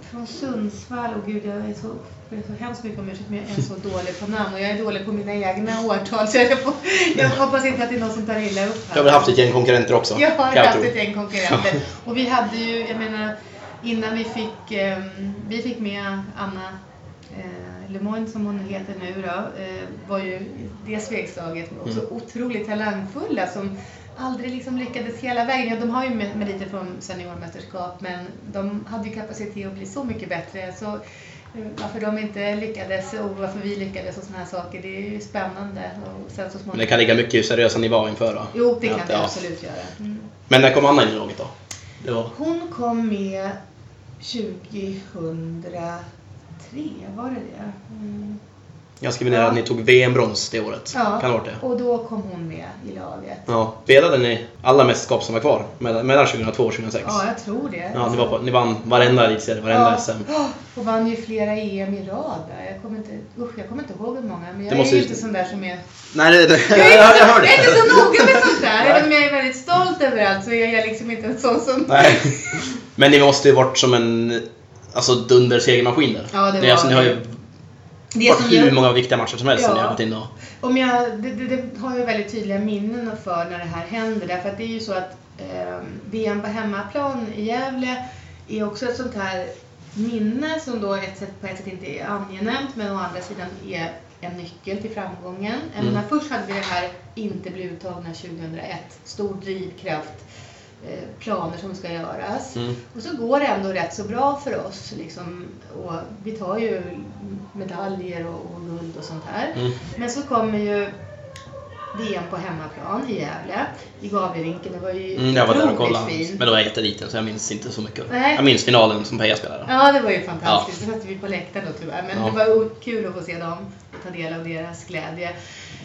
Speaker 6: från Sundsvall. Och gud, jag är så, är så hemskt mycket om ursäkt, men jag är så dålig på namn. Och jag är dålig på mina egna årtal. Så jag, får, jag hoppas inte att det är någon som tar illa upp
Speaker 5: Jag har haft ett gäng konkurrenter också.
Speaker 6: jag har
Speaker 5: jag
Speaker 6: haft
Speaker 5: tro.
Speaker 6: ett gäng konkurrenter. <laughs> Och vi hade ju, jag menar, innan vi fick, eh, vi fick med Anna eh, Lemoine som hon heter nu då, eh, var ju det svegslaget också
Speaker 5: Mm.
Speaker 6: otroligt talangfulla som aldrig liksom lyckades hela vägen. Ja, De har ju mer- meriter från seniormästerskap men de hade ju kapacitet att bli så mycket bättre. Så varför de inte lyckades och varför vi lyckades och sådana här saker, det är ju spännande. Och sen så
Speaker 5: Men
Speaker 6: småningom...
Speaker 5: det kan ligga mycket seriösa nivå inför då.
Speaker 6: Jo, det kan det
Speaker 5: ja.
Speaker 6: absolut göra. Mm.
Speaker 5: Men när kom Anna in i laget då? Var...
Speaker 6: Hon kom med 2003, var det det? Mm.
Speaker 5: Jag skriver ner att ni tog VM-brons det året.
Speaker 6: Ja,
Speaker 5: Kan det det?
Speaker 6: och då kom hon med i laget.
Speaker 5: Ja. Spelade ni alla mästerskap som var kvar mellan mellan 2002 och 2006?
Speaker 6: Ja, jag tror det.
Speaker 5: Ja, ni, var på, ni vann varenda elitserie, varenda
Speaker 6: Ja.
Speaker 5: SM.
Speaker 6: Och vann ju flera EM i rad. Jag kommer inte, usch, jag kommer inte ihåg hur många. Men jag
Speaker 5: Det måste
Speaker 6: är ju inte sån där som är...
Speaker 5: Nej, det, det,
Speaker 6: Jag är, <laughs>
Speaker 5: jag, jag
Speaker 6: så,
Speaker 5: hör
Speaker 6: jag är inte
Speaker 5: det.
Speaker 6: så noga med sånt där.
Speaker 5: Nej.
Speaker 6: Även om jag är väldigt stolt över allt så är jag liksom inte en sån som...
Speaker 5: Nej. Men ni måste ju varit som en alltså, dundersegermaskin där.
Speaker 6: Ja, det
Speaker 5: alltså,
Speaker 6: var
Speaker 5: ni har ju
Speaker 6: Det
Speaker 5: varit
Speaker 6: som
Speaker 5: hur
Speaker 6: jag-
Speaker 5: många viktiga matcher som helst som ni
Speaker 6: Ja.
Speaker 5: har gått in och...
Speaker 6: Om jag, det, det, det har jag väldigt tydliga minnen för när det här händer. Därför att det är ju så att eh, VM på hemmaplan i Gävle är också ett sånt här minne som då ett sätt, på ett sätt inte är angenämt men å andra sidan är en nyckel till framgången. Jag
Speaker 5: Mm.
Speaker 6: menar, först hade vi det här inte bli uttagna 2001, stor drivkraft, planer som ska göras.
Speaker 5: Mm.
Speaker 6: Och så går det ändå rätt så bra för oss. Liksom, och vi tar ju medaljer och, och guld och sånt här.
Speaker 5: Mm.
Speaker 6: Men så kommer ju VM på hemmaplan i Gävle, i Gavlerinken. Det var ju
Speaker 5: Mm, jag var där och kollade.
Speaker 6: fint.
Speaker 5: Men då var jag jätteliten så jag minns inte så mycket.
Speaker 6: Nej.
Speaker 5: Jag minns finalen som Peja spelade.
Speaker 6: Ja, det var ju fantastiskt. Då satt vi på läktaren då tyvärr. Men
Speaker 5: Ja.
Speaker 6: det var kul att få se dem ta del av deras glädje.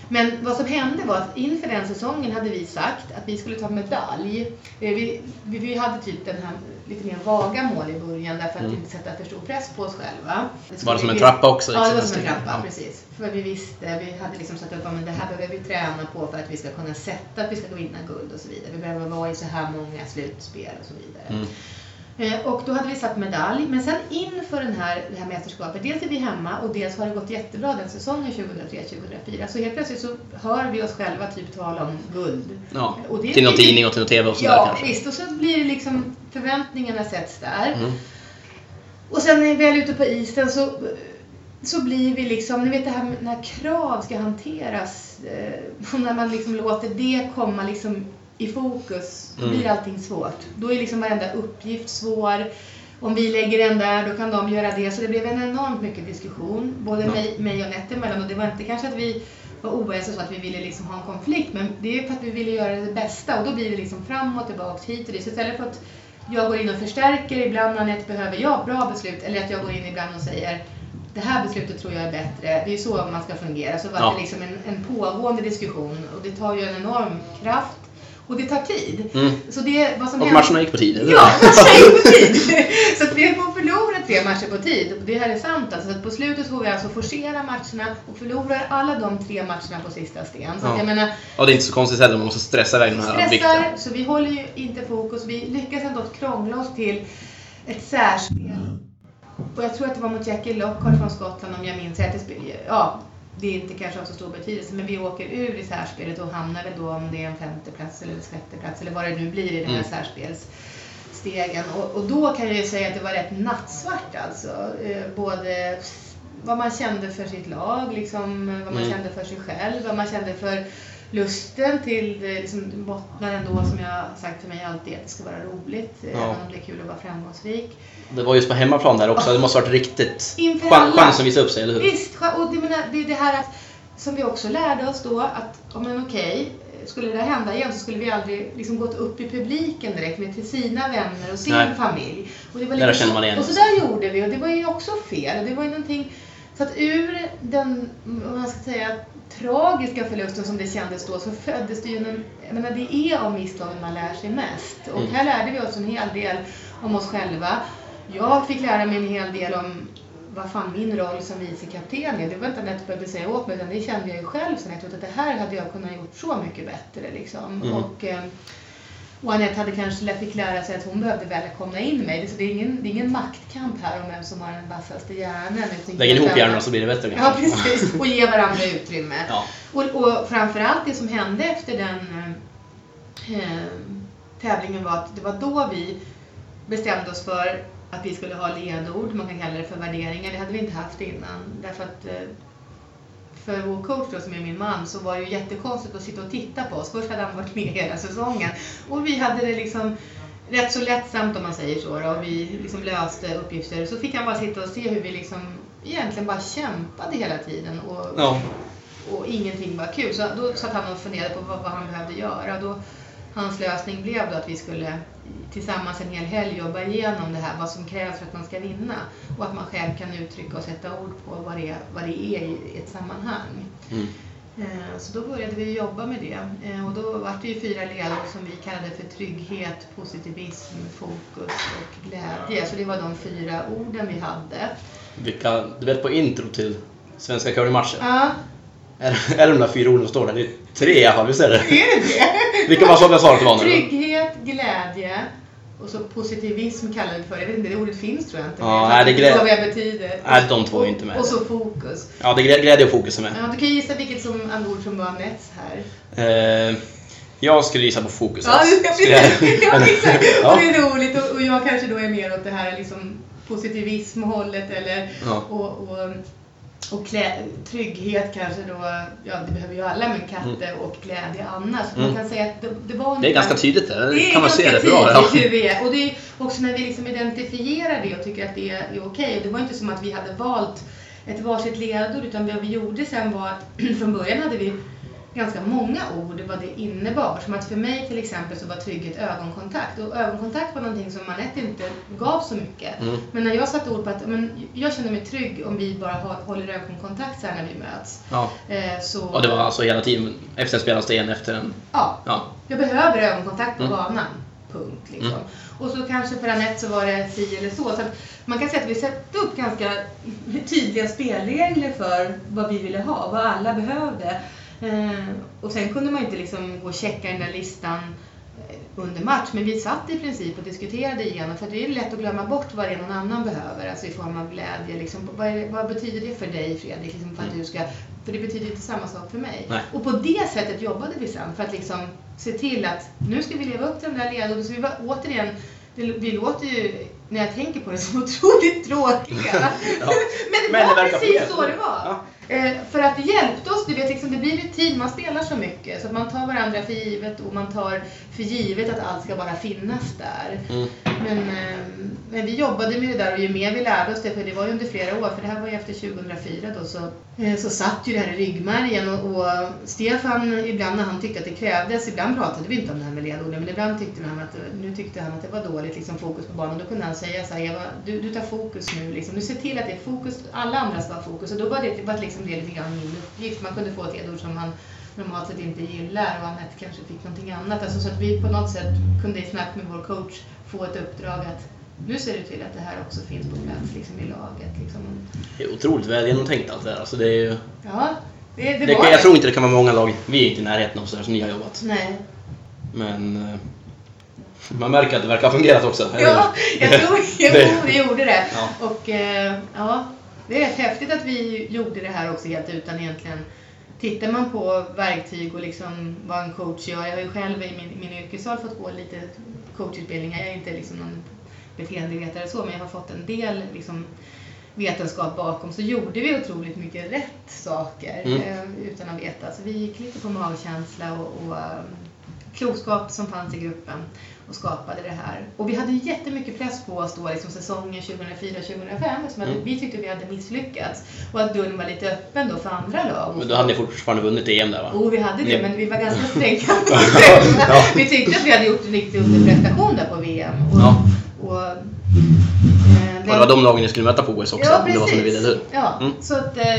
Speaker 6: Men vad som hände var att inför den säsongen hade vi sagt att vi skulle ta medalj. Eh, Vi, vi, hade typ den här lite mer vaga mål i början därför att
Speaker 5: Mm.
Speaker 6: inte sätta för stor press på oss själva.
Speaker 5: Var det som en trappa också?
Speaker 6: Ja, det var
Speaker 5: liksom,
Speaker 6: som en trappa,
Speaker 5: Ja.
Speaker 6: precis. För vi visste, vi hade liksom satt upp att det här behöver vi träna på för att vi ska kunna sätta att vi ska vinna guld och så vidare. Vi behöver vara i så här många slutspel och så vidare.
Speaker 5: Mm.
Speaker 6: Eh, Och då hade vi satt medalj. Men sen inför den här, det här mästerskapet, dels är vi hemma och dels har det gått jättebra den säsongen 2003-2004. Så helt plötsligt så hör vi oss själva typ tala om guld.
Speaker 5: Ja.
Speaker 6: Och det
Speaker 5: Till någon tidning och till någon TV och sådär
Speaker 6: Ja, visst. Och så blir det liksom, förväntningarna sätts där.
Speaker 5: Mm.
Speaker 6: Och sen när vi väl är ute på isen så, så blir vi liksom, ni vet det här när krav ska hanteras, eh, och <laughs> när man liksom låter det komma liksom i fokus, då
Speaker 5: Mm.
Speaker 6: blir allting svårt. Då är liksom varenda uppgift svår. Om vi lägger en där, då kan de göra det. Så det blev en enormt mycket diskussion, både
Speaker 5: Ja.
Speaker 6: mig, mig och Nette emellan. Och det var inte kanske att vi var oense så att vi ville liksom ha en konflikt, men det är för att vi ville göra det bästa. Och då blir det liksom fram och tillbaks hit och dit. Så istället för att jag går in och förstärker ibland när Anette behöver ja, bra beslut, eller att jag går in ibland och säger det här beslutet tror jag är bättre. Det är så man ska fungera. Så var
Speaker 5: Ja.
Speaker 6: det liksom en, en pågående diskussion och det tar ju en enorm kraft och det tar tid.
Speaker 5: Mm.
Speaker 6: Så det, vad som
Speaker 5: Och
Speaker 6: händer-
Speaker 5: matcherna gick på tid?
Speaker 6: Ja, matcherna gick på <laughs> tid. Så att vi har förlorat tre matcher på tid. Och Det här är sant. Alltså, att på slutet får vi alltså forcera matcherna och förlorar alla de tre matcherna på sista sten. Så
Speaker 5: Ja.
Speaker 6: jag menar,
Speaker 5: Och det är inte så konstigt heller, man måste stressa iväg de här
Speaker 6: stressar, så vi håller ju inte fokus. Vi lyckas ändå krångla oss till ett särspel. Och jag tror att det var mot Jackie Lockhart från Skottland om jag minns rätt. Ja, det är inte kanske av så stor betydelse, men vi åker ur i särspelet och hamnar väl då om det är en femteplats eller en sjätteplats eller vad det nu blir i den här
Speaker 5: Mm.
Speaker 6: särspelsstegen. Och, och då kan jag ju säga att det var rätt nattsvart alltså. Eh, både vad man kände för sitt lag, liksom, vad man
Speaker 5: Mm.
Speaker 6: kände för sig själv, vad man kände för lusten till det liksom, bottnar ändå som jag sagt för mig alltid att det ska vara roligt,
Speaker 5: Ja.
Speaker 6: även om det är kul att vara framgångsrik.
Speaker 5: Det var just på hemmaplan där också, det måste ha varit riktigt chans att visa upp sig, eller hur?
Speaker 6: Visst, och det, menar, det är det här att, som vi också lärde oss då att, ja men okej, skulle det hända igen så skulle vi aldrig liksom gått upp i publiken direkt med till sina vänner och sin
Speaker 5: Nej.
Speaker 6: familj. Och det var
Speaker 5: Där
Speaker 6: lite
Speaker 5: känner man igen
Speaker 6: Och så där gjorde vi och det var ju också fel. Och det var ju någonting, så att ur den, vad man ska säga, tragiska förlusten som det kändes då så föddes det ju en, jag menar det är av misstagen man lär sig mest. Och
Speaker 5: Mm.
Speaker 6: här lärde vi oss en hel del om oss själva. Jag fick lära mig en hel del om vad fan min roll som vicekapten är. Det var inte Anette behövde säga åt mig utan det kände jag ju själv sen efteråt att det här hade jag kunnat gjort så mycket bättre liksom.
Speaker 5: Mm.
Speaker 6: Och, eh, och Anette hade kanske fick lära sig att hon behövde välkomna in mig. Så det är ingen, det är ingen maktkamp här om vem som har den vassaste hjärnan.
Speaker 5: Lägger ihop hjärnorna så blir det bättre
Speaker 6: Ja, precis. Och ge varandra utrymme.
Speaker 5: Ja.
Speaker 6: Och, och framförallt det som hände efter den eh, eh, tävlingen var att det var då vi bestämde oss för att vi skulle ha ledord, man kan kalla det för värderingar. Det hade vi inte haft innan. Därför att eh, för vår coach då, som är min man så var det ju jättekonstigt att sitta och titta på oss. Först hade han varit med hela säsongen och vi hade det liksom rätt så lättsamt om man säger så då, och vi liksom löste uppgifter. Så fick han bara sitta och se hur vi liksom egentligen bara kämpade hela tiden och,
Speaker 5: Ja.
Speaker 6: och ingenting var kul. Så då satt han och funderade på vad, vad han behövde göra. Då, hans lösning blev då att vi skulle tillsammans en hel helg jobba igenom det här, vad som krävs för att man ska vinna. Och att man själv kan uttrycka och sätta ord på vad det är, vad det är i ett sammanhang.
Speaker 5: Mm.
Speaker 6: Eh, Så då började vi jobba med det. Eh, Och då var det ju fyra ledord som vi kallade för trygghet, positivism, fokus och glädje. Så det var de fyra orden vi hade.
Speaker 5: Vilka, du vet på intro till svenska currymatchen?
Speaker 6: Ja,
Speaker 5: Är, är det de där fyra orden som står där? Det är tre i alla fall, visst är det?
Speaker 6: är det det? <laughs>
Speaker 5: Vilka var som jag det var nu?
Speaker 6: Trygghet, glädje och så positivism kallar vi det för. Jag vet inte, det ordet finns tror jag inte.
Speaker 5: Ja,
Speaker 6: Jag
Speaker 5: nej, det
Speaker 6: inte vad det betyder.
Speaker 5: Nej, de två är inte med.
Speaker 6: Och så fokus.
Speaker 5: Ja, det är glä- glädje och fokus är med.
Speaker 6: Ja, du kan gissa vilket som ord som var Anettes här.
Speaker 5: Eh, jag skulle gissa på fokus.
Speaker 6: Ja, det
Speaker 5: Skulle jag- <laughs>
Speaker 6: ja, exakt. <laughs>
Speaker 5: Ja.
Speaker 6: Och det är roligt och, och jag kanske då är mer åt det här liksom positivismhållet eller
Speaker 5: Ja.
Speaker 6: och, och, och klä, trygghet kanske då, ja det behöver ju alla men katter och glädje annars.
Speaker 5: Mm.
Speaker 6: Man kan säga att det, det var
Speaker 5: Det är ganska tydligt där.
Speaker 6: det är
Speaker 5: kan man se det bra. Ja.
Speaker 6: hur vi är. Och det är också när vi liksom identifierar det och tycker att det är okej. Och Det var inte som att vi hade valt ett varsitt ledord utan det vi gjorde sen var att <clears throat> från början hade vi ganska många ord vad det innebar. Som att för mig till exempel så var trygghet ögonkontakt. Och ögonkontakt var någonting som Anette inte gav så mycket.
Speaker 5: Mm.
Speaker 6: Men när jag satte ord på att men, jag känner mig trygg om vi bara håller ögonkontakt så här när vi möts.
Speaker 5: Ja.
Speaker 6: Eh, så,
Speaker 5: Och det var alltså hela tiden efter en spelarsten, en efter en.
Speaker 6: ja,
Speaker 5: Ja.
Speaker 6: jag behöver ögonkontakt på
Speaker 5: Mm.
Speaker 6: banan. Punkt. Liksom.
Speaker 5: Mm.
Speaker 6: Och så kanske för Anette så var det si eller så. så att man kan säga att vi sätter upp ganska tydliga spelregler för vad vi ville ha, vad alla behövde. Eh, och sen kunde man inte liksom gå och checka den där listan eh, under match, men vi satt i princip och diskuterade igenom, för det är lätt att glömma bort vad det är någon annan behöver, alltså i form av glädje. Liksom. Vad, är, vad betyder det för dig Fredrik? Liksom för, att du ska, för det betyder inte samma sak för mig.
Speaker 5: Nej.
Speaker 6: Och på det sättet jobbade vi sen för att liksom se till att nu ska vi leva upp till de där ledorden. Så vi var återigen, det, vi låter ju, när jag tänker på det, <laughs> som otroligt tråkiga. <laughs>
Speaker 5: Ja.
Speaker 6: Men det
Speaker 5: Men det
Speaker 6: var
Speaker 5: verkar
Speaker 6: precis så det var.
Speaker 5: Ja.
Speaker 6: Eh, för att det hjälpte oss, du vet, liksom, det blir ett team, man spelar så mycket så att man tar varandra för givet och man tar för givet att allt ska bara finnas där.
Speaker 5: Mm.
Speaker 6: Men, eh, men vi jobbade med det där och ju mer vi lärde oss det, för det var ju under flera år, för det här var ju efter 2004 då, så, eh, så satt ju det här i ryggmärgen och, och Stefan ibland när han tyckte att det krävdes, ibland pratade vi inte om det här med ledorden, men ibland tyckte han att, nu tyckte han att det var dåligt liksom, fokus på banan. Då kunde han säga så här, Eva, du, du tar fokus nu, liksom. du ser till att det är fokus, alla andra ska ha fokus. Och då var det, var liksom det lite grann min uppgift. Man kunde få ett ledord som man normalt sett inte gillar och Anette kanske fick någonting annat. Alltså, så att vi på något sätt kunde i snack med vår coach få ett uppdrag att nu ser du till att det här också finns på plats liksom, i laget. Liksom.
Speaker 5: Det är otroligt väl genomtänkt allt det här. Alltså det är ju,
Speaker 6: Ja, det, det,
Speaker 5: det,
Speaker 6: var
Speaker 5: jag tror inte det kan vara många lag, vi är inte i närheten av sådär som ni har jobbat.
Speaker 6: Nej.
Speaker 5: Men eh, man märker att det verkar ha fungerat också.
Speaker 6: Ja, jag <laughs> tror, jag
Speaker 5: Det-
Speaker 6: tror det gjorde det.
Speaker 5: Ja.
Speaker 6: Och eh, ja, det är rätt häftigt att vi gjorde det här också helt utan egentligen Tittar man på verktyg och liksom vad en coach gör, jag har ju själv i min, min yrkesroll fått gå lite coachutbildningar, jag är inte liksom någon beteendevetare så, men jag har fått en del liksom, vetenskap bakom, så gjorde vi otroligt mycket rätt saker
Speaker 5: Mm.
Speaker 6: eh, utan att veta. Så vi gick lite på magkänsla och, och eh, klokskap som fanns i gruppen och skapade det här. Och vi hade ju jättemycket press på oss då, liksom säsongen 2004-2005, eftersom att
Speaker 5: Mm.
Speaker 6: vi tyckte vi hade misslyckats. Och att dörren var lite öppen då för andra lag.
Speaker 5: Men då hade ni fortfarande vunnit EM där va?
Speaker 6: Och vi hade det,
Speaker 5: Ni-
Speaker 6: men vi var ganska <laughs> stränga.
Speaker 5: Ja.
Speaker 6: Vi tyckte att vi hade gjort en riktig underprestation där på VM. Och,
Speaker 5: Ja.
Speaker 6: och, eh,
Speaker 5: Och det var de lagen ni skulle möta på OS också,
Speaker 6: Ja,
Speaker 5: om det var som ni ville?
Speaker 6: Ja,
Speaker 5: Mm.
Speaker 6: så att eh,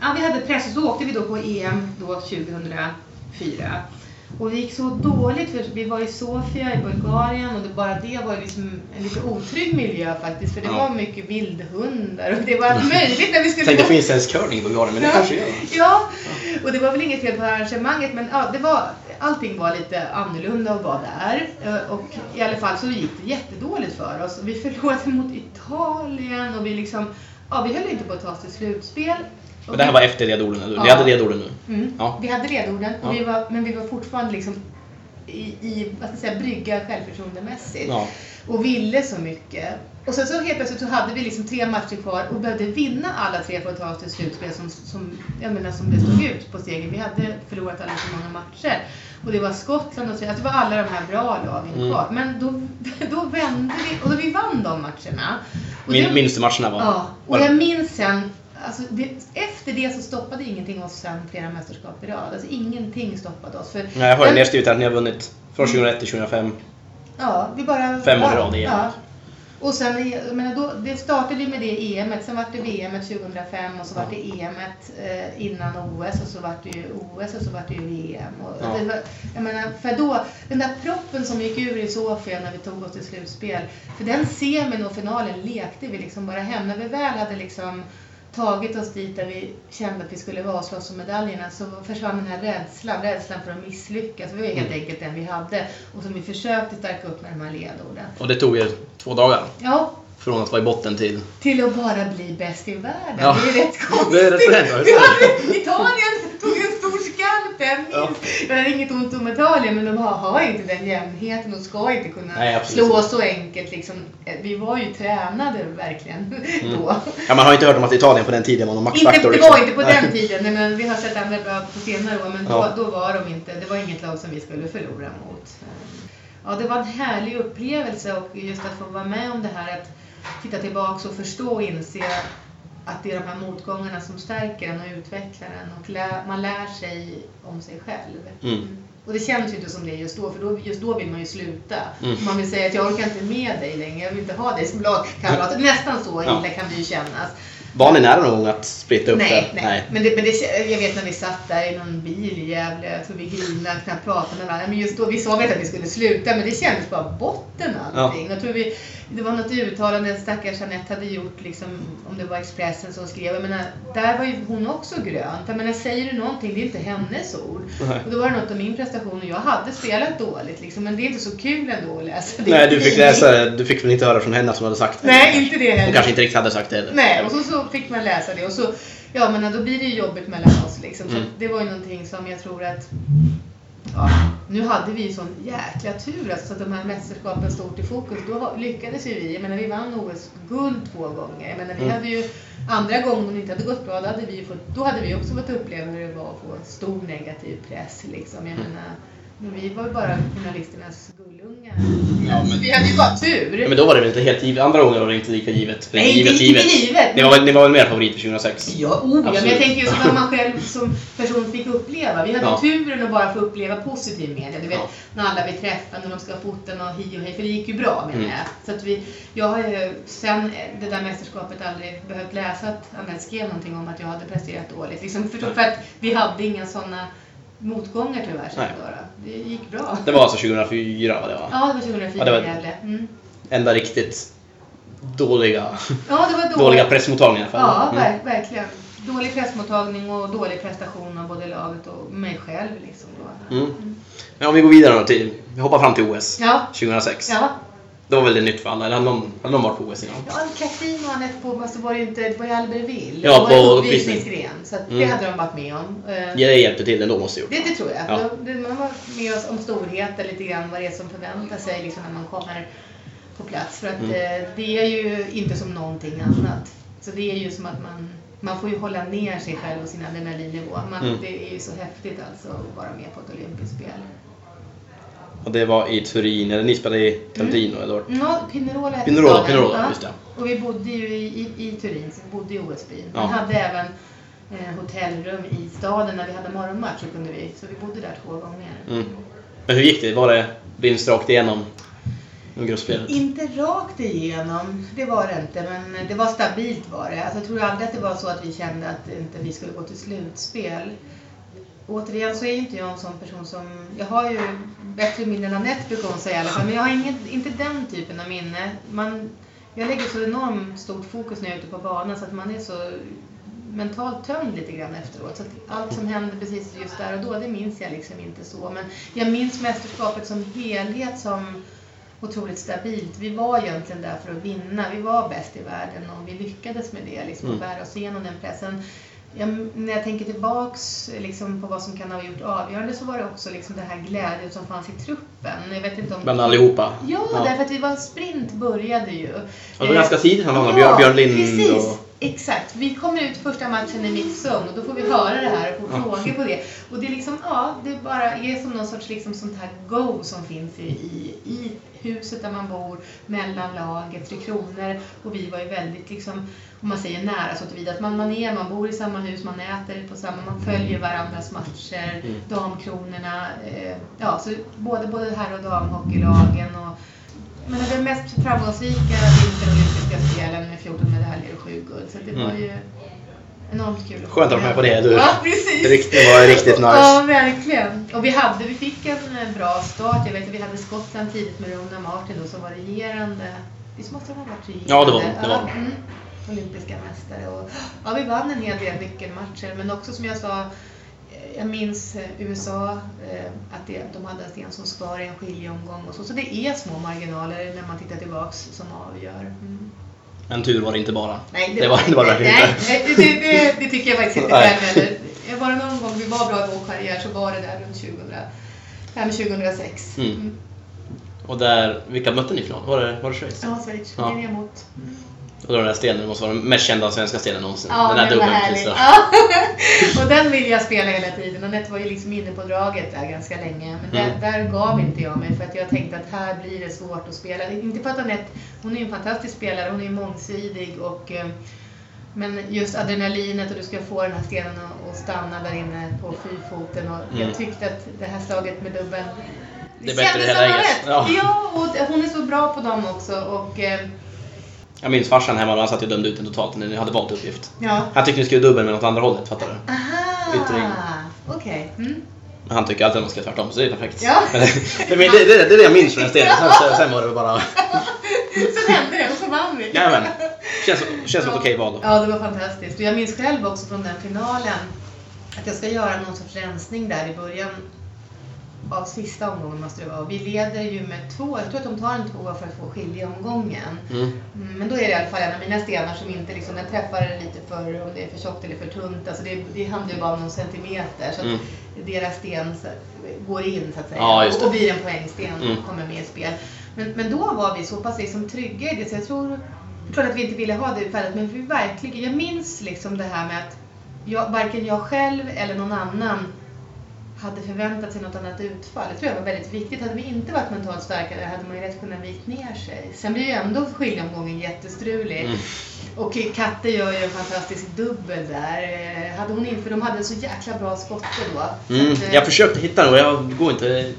Speaker 6: ja, vi hade press och så åkte vi då på EM då 2004. Och det gick så dåligt för vi var i Sofia i Bulgarien och det, bara det var liksom en lite otrygg miljö faktiskt för det
Speaker 5: Ja.
Speaker 6: var mycket vildhundar och det var allt möjligt när vi skulle
Speaker 5: Tänkte ens curling i Bulgarien, men det
Speaker 6: Ja.
Speaker 5: kanske gör.
Speaker 6: Ja, och det var väl inget fel på arrangemanget men ja, det var, allting var lite annorlunda att vara där. Eh, Och i alla fall så gick det jättedåligt för oss. Vi förlorade mot Italien och vi liksom, ja vi höll inte på att ta oss till slutspel. Och
Speaker 5: det här var efter ledorden, eller hur? Vi
Speaker 6: Ja.
Speaker 5: hade ledorden nu.
Speaker 6: Mm.
Speaker 5: Ja.
Speaker 6: Vi hade ledorden, och
Speaker 5: Ja.
Speaker 6: vi var, men vi var fortfarande liksom i, i vad ska jag säga, brygga självförtroendemässigt.
Speaker 5: Ja.
Speaker 6: Och ville så mycket. Och sen så helt plötsligt så hade vi liksom tre matcher kvar och behövde vinna alla tre för att ta oss till slutspel som, som, jag menar, som det stod ut på stegen. Vi hade förlorat alldeles för många matcher. Och det var Skottland och så alltså Det var alla de här bra lagen
Speaker 5: Mm.
Speaker 6: kvar. Men då, <laughs> då vände vi och då vi vann de matcherna. Och
Speaker 5: Min,
Speaker 6: det-
Speaker 5: minns du matcherna? Va?
Speaker 6: Ja, och
Speaker 5: Var
Speaker 6: jag minns sen, alltså det, efter det så stoppade ingenting oss sen flera mästerskap i rad. Alltså ingenting stoppade oss. För
Speaker 5: Nej, jag har ju nedskrivet att ni har vunnit från 2001 till 2005.
Speaker 6: Ja, vi bara...
Speaker 5: Fem år i rad igen.
Speaker 6: Ja. Och sen, jag menar, då, det startade ju med det EMet, sen var det VM 2005 och så var det EMet eh, innan OS och så var det ju OS och så var det ju VM. Och
Speaker 5: Ja.
Speaker 6: det var, jag menar, för då, den där proppen som gick ur i Sofia när vi tog oss till slutspel, för den semin och finalen lekte vi liksom bara hem. När vi väl hade liksom tagit oss dit där vi kände att vi skulle vara och slåss om medaljerna så försvann den här rädslan, rädslan för att misslyckas. Det var helt
Speaker 5: Mm.
Speaker 6: enkelt den vi hade och som vi försökte stärka upp med de här ledorden.
Speaker 5: Och det tog er två dagar.
Speaker 6: Ja,
Speaker 5: Från att vara i botten till...
Speaker 6: till att bara bli bäst i världen.
Speaker 5: Ja.
Speaker 6: Det är rätt konstigt.
Speaker 5: Det är rätt
Speaker 6: hade, Italien tog en stor skalp, jag
Speaker 5: Ja.
Speaker 6: Jag har inget ont om Italien, men de har, har inte den jämnheten och ska inte kunna
Speaker 5: Nej,
Speaker 6: slå
Speaker 5: inte.
Speaker 6: så enkelt. Liksom. Vi var ju tränade verkligen <laughs>
Speaker 5: Mm.
Speaker 6: då.
Speaker 5: Ja, man har inte hört om att Italien på den tiden var någon
Speaker 6: Inte,
Speaker 5: maxfaktor.
Speaker 6: det
Speaker 5: liksom.
Speaker 6: var inte på den tiden, nej, men vi har sett andra bra på senare år, men då,
Speaker 5: Ja.
Speaker 6: då var de inte, det var inget lag som vi skulle förlora mot. Ja, det var en härlig upplevelse och just att få vara med om det här, att titta tillbaka och förstå och inse att det är de här motgångarna som stärker en och utvecklar en och lä- man lär sig om sig själv.
Speaker 5: Mm.
Speaker 6: Och det känns ju inte som det just då, för då, just då vill man ju sluta.
Speaker 5: Mm.
Speaker 6: Man vill säga att jag orkar inte med dig längre, jag vill inte ha dig som lagkamrat. Nästan så
Speaker 5: Ja.
Speaker 6: illa kan det ju kännas.
Speaker 5: Var ni nära någon gång att splitta upp
Speaker 6: Nej,
Speaker 5: det?
Speaker 6: nej. Men, det, men det, jag vet när vi satt där i någon bil i Gävle, jag tror vi grinade, knappt pratade med varandra. Men just då, vi sa väl att vi skulle sluta, men det kändes bara botten allting. Jag tror vi, det var något uttalande stackars Jeanette hade gjort, liksom, om det var Expressen som skrev. Jag menar, där var ju hon också grön. Jag menar, säger du någonting, det är inte hennes ord.
Speaker 5: Nej.
Speaker 6: Och då var det något om min prestation och jag hade spelat dåligt, liksom, men det är inte så kul ändå att läsa det.
Speaker 5: Nej, du fick läsa. Du fick väl inte höra från henne som hade sagt det?
Speaker 6: Nej, inte det heller.
Speaker 5: Hon kanske inte riktigt hade sagt det heller.
Speaker 6: Nej, och så, så fick man läsa det och så, ja men då blir det ju jobbigt mellan oss liksom. Så
Speaker 5: Mm.
Speaker 6: det var ju någonting som jag tror att, ja, nu hade vi ju sån jäkla tur alltså, så att de här mästerskapen stod i fokus. Då lyckades ju vi, jag menar vi vann OS-guld två gånger. Jag menar vi
Speaker 5: Mm.
Speaker 6: hade ju, andra gången det inte hade gått bra, då hade vi fått, då hade vi också fått uppleva hur det var att få stor negativ press liksom. Jag
Speaker 5: Mm.
Speaker 6: menar, men vi var ju bara journalisternas gullungar.
Speaker 5: Ja, men-
Speaker 6: Vi hade ju bara tur.
Speaker 5: Ja, men då var det väl inte helt givet. Andra gånger var det inte lika givet. För
Speaker 6: Nej,
Speaker 5: givet,
Speaker 6: det är
Speaker 5: givet.
Speaker 6: inte givet.
Speaker 5: Ni var, väl- ni var väl mer favorit för 2006?
Speaker 6: Ja, oh, ja, men jag tänker just vad man själv <laughs> som person fick uppleva. Vi hade
Speaker 5: Ja.
Speaker 6: turen att bara få uppleva positiv media. Du vet,
Speaker 5: Ja.
Speaker 6: när alla vi träffade, när de ska ha foten och hi och hej. För det gick ju bra menar
Speaker 5: Mm.
Speaker 6: jag. Så att vi, jag har ju sen det där mästerskapet aldrig behövt läsa att Anette skrev någonting om att jag hade presterat dåligt. Liksom för, för att vi hade inga sådana motgångar tyvärr.
Speaker 5: Nej.
Speaker 6: Då, då. Det gick bra.
Speaker 5: Det var alltså 2004 vad det var?
Speaker 6: Ja, det var 2004
Speaker 5: Ja, det var-
Speaker 6: Gävle. Mm.
Speaker 5: Enda riktigt dåliga,
Speaker 6: Ja, det var då.
Speaker 5: dåliga pressmottagningar fall.
Speaker 6: Ja,
Speaker 5: Mm.
Speaker 6: ver- verkligen. Dålig pressmottagning och dålig prestation av både laget och mig själv. Liksom då.
Speaker 5: Mm. Men om vi går vidare då till, vi hoppar fram till OS
Speaker 6: Ja.
Speaker 5: 2006.
Speaker 6: Ja.
Speaker 5: Det var väl det nytt för alla, eller hade någon, hade någon varit på OS innan?
Speaker 6: Ja, Katrin och Anette på, alltså var det ju inte, det var ju Albertville.
Speaker 5: Ja,
Speaker 6: det
Speaker 5: på
Speaker 6: en
Speaker 5: uppvisning.
Speaker 6: uppvisningsgren. Så att det
Speaker 5: Mm.
Speaker 6: hade de varit med om. Eh,
Speaker 5: Ja, det hjälpte till ändå måste jag
Speaker 6: Det, det tror jag.
Speaker 5: Ja.
Speaker 6: Det, man var med oss om storheter lite grann, vad det är som förväntar sig liksom, när man kommer på plats. För att
Speaker 5: Mm.
Speaker 6: eh, det är ju inte som någonting annat. Så det är ju som att man, man får ju hålla ner sig själv och sin adrenalinnivå. Man,
Speaker 5: Mm.
Speaker 6: Det är ju så häftigt alltså att vara med på ett olympiskt spel.
Speaker 5: Och det var i Turin, eller ni spelade i Trentino eller vart?
Speaker 6: Ja, Pinerola
Speaker 5: Pinerola. Pinerola,
Speaker 6: Ja.
Speaker 5: just det.
Speaker 6: Och vi bodde ju i, i, i Turin, så vi bodde i OS-byn.
Speaker 5: Ja.
Speaker 6: Vi hade även eh, hotellrum i staden när vi hade morgonmatch. Så, kunde vi, så vi bodde där två gånger.
Speaker 5: Mm. Men hur gick det? Var det vinst rakt igenom?
Speaker 6: Inte rakt igenom, det var det inte. Men det var stabilt var det. Alltså, jag tror aldrig att det var så att vi kände att inte vi skulle gå till slutspel. Återigen så är inte jag en sån person som... Jag har ju bättre minne än Anette brukar hon säga i alla fall. Men jag har inget, inte den typen av minne. Man, jag lägger så enormt stort fokus när jag är ute på banan så att man är så mentalt tömd lite grann efteråt. Så allt som hände precis just där och då, det minns jag liksom inte så. Men jag minns mästerskapet som helhet som otroligt stabilt. Vi var egentligen där för att vinna. Vi var bäst i världen och vi lyckades med det, liksom,
Speaker 5: Mm.
Speaker 6: att bära oss igenom den pressen. Jag, när jag tänker tillbaks liksom, på vad som kan ha gjort avgörande så var det också liksom, det här glädjen som fanns i truppen. Jag vet inte om...
Speaker 5: Bland allihopa?
Speaker 6: Ja,
Speaker 5: Ja.
Speaker 6: därför att vi var sprint började ju.
Speaker 5: Ja, det var ganska tidigt han Björn, Björn Lind
Speaker 6: precis.
Speaker 5: och...
Speaker 6: Exakt. Vi kommer ut första matchen i mixzone och då får vi höra det här och få frågor på det. Och det är liksom, ja, det bara är som någon sorts liksom sånt här go som finns i, i, i huset där man bor, mellan laget, Tre Kronor. Och vi var ju väldigt liksom, om man säger nära så tillvida att man, man är, man bor i samma hus, man äter på samma, man följer varandras matcher,
Speaker 5: Mm.
Speaker 6: damkronorna. Eh, ja, så både, både herr och damhockeylagen och men det mest framgångsrika vinterolympiska spelen med 14 medaljer och 7 guld. Så det var
Speaker 5: Mm.
Speaker 6: ju enormt kul.
Speaker 5: Skönt att vara med på det, du.
Speaker 6: Ja, precis.
Speaker 5: Det var riktigt nice.
Speaker 6: Ja, verkligen. Och vi, hade, vi fick en eh, bra start. Jag vet att vi hade Skottland tidigt med Rona Martin då, som var regerande. Visst måste de ha varit regerande?
Speaker 5: Ja, det var de, det var.
Speaker 6: Ja, mm, olympiska mästare. Och, ja, vi vann en hel del nyckelmatcher. Men också som jag sa, jag minns eh, USA, eh, att det, de hade en sten som skar i en skiljeomgång och så. Så det är små marginaler när man tittar tillbaks som avgör. Mm.
Speaker 5: En tur var det inte bara.
Speaker 6: Nej,
Speaker 5: det var det var det verkligen
Speaker 6: nej,
Speaker 5: inte.
Speaker 6: nej, det, det, det, det tycker jag faktiskt inte heller. Jag Var det någon gång vi var bra i vår karriär så var det där runt 2005, 2006.
Speaker 5: Mm. Och där, vilka mötte ni i final? Var det, var det Schweiz?
Speaker 6: Ja, Schweiz.
Speaker 5: Ja.
Speaker 6: Ja. emot.
Speaker 5: Och då den där stenen måste vara den mest kända svenska stenen någonsin.
Speaker 6: Ja,
Speaker 5: den
Speaker 6: var
Speaker 5: dubbeln.
Speaker 6: Ja. <laughs> och den vill jag spela hela tiden. Anette var ju liksom inne på draget där ganska länge. Men
Speaker 5: Mm.
Speaker 6: där, där gav inte jag mig för att jag tänkte att här blir det svårt att spela. Inte för att Anette, hon är ju en fantastisk spelare, hon är ju mångsidig och eh, men just adrenalinet och du ska få den här stenen att- stanna där inne på fyrfoten. Och
Speaker 5: Mm.
Speaker 6: Jag tyckte att det här slaget med dubbeln
Speaker 5: Det bättre
Speaker 6: kändes som rätt.
Speaker 5: Ja.
Speaker 6: Ja, och hon är så bra på dem också. Och, eh,
Speaker 5: Jag minns farsan hemma, han satt och dömde ut den totalt när ni hade valt uppgift.
Speaker 6: ja.
Speaker 5: Han tyckte ni skulle dubbel men åt andra hållet, fattar du?
Speaker 6: Aha,
Speaker 5: Yttring.
Speaker 6: okej. Mm.
Speaker 5: Men han tycker alltid att man ska göra tvärtom, så det är perfekt.
Speaker 6: Ja.
Speaker 5: Men det, det, det, det, är det jag minns från den stenen. Sen, sen, sen var det bara... <laughs>
Speaker 6: Så hände det och så vann vi.
Speaker 5: Jajamän. Känns, känns som ett okej val då.
Speaker 6: Ja, det var fantastiskt. Och jag minns själv också från den finalen att jag ska göra någon sorts rensning där i början av sista omgången måste det vara. Vi leder ju med två, jag tror att de tar en tvåa för att få skiljeomgången.
Speaker 5: Mm.
Speaker 6: Mm, Men då är det i alla fall en av mina stenar som inte liksom, den träffar lite för, om det är för tjockt eller för tunt. Alltså det, det handlar ju bara om någon centimeter. Så
Speaker 5: Mm.
Speaker 6: deras sten går in så att säga.
Speaker 5: Ja,
Speaker 6: och blir en poängsten
Speaker 5: Mm.
Speaker 6: och kommer med i spel. Men, men då var vi så pass liksom trygga i det så jag tror, klart att vi inte ville ha det utfallet men vi verkligen, jag minns liksom det här med att jag, varken jag själv eller någon annan hade förväntat sig något annat utfall. Det tror jag var väldigt viktigt. Hade vi inte varit mentalt starkare hade man ju rätt kunnat vikt ner sig. Sen blir ju ändå skiljeomgången jättestrulig.
Speaker 5: Mm.
Speaker 6: Och Katte gör ju en fantastisk dubbel där. Eh, Hade hon inte, för de hade så jäkla bra skotte då.
Speaker 5: Mm.
Speaker 6: Att, eh,
Speaker 5: Jag försökte hitta den och jag går inte...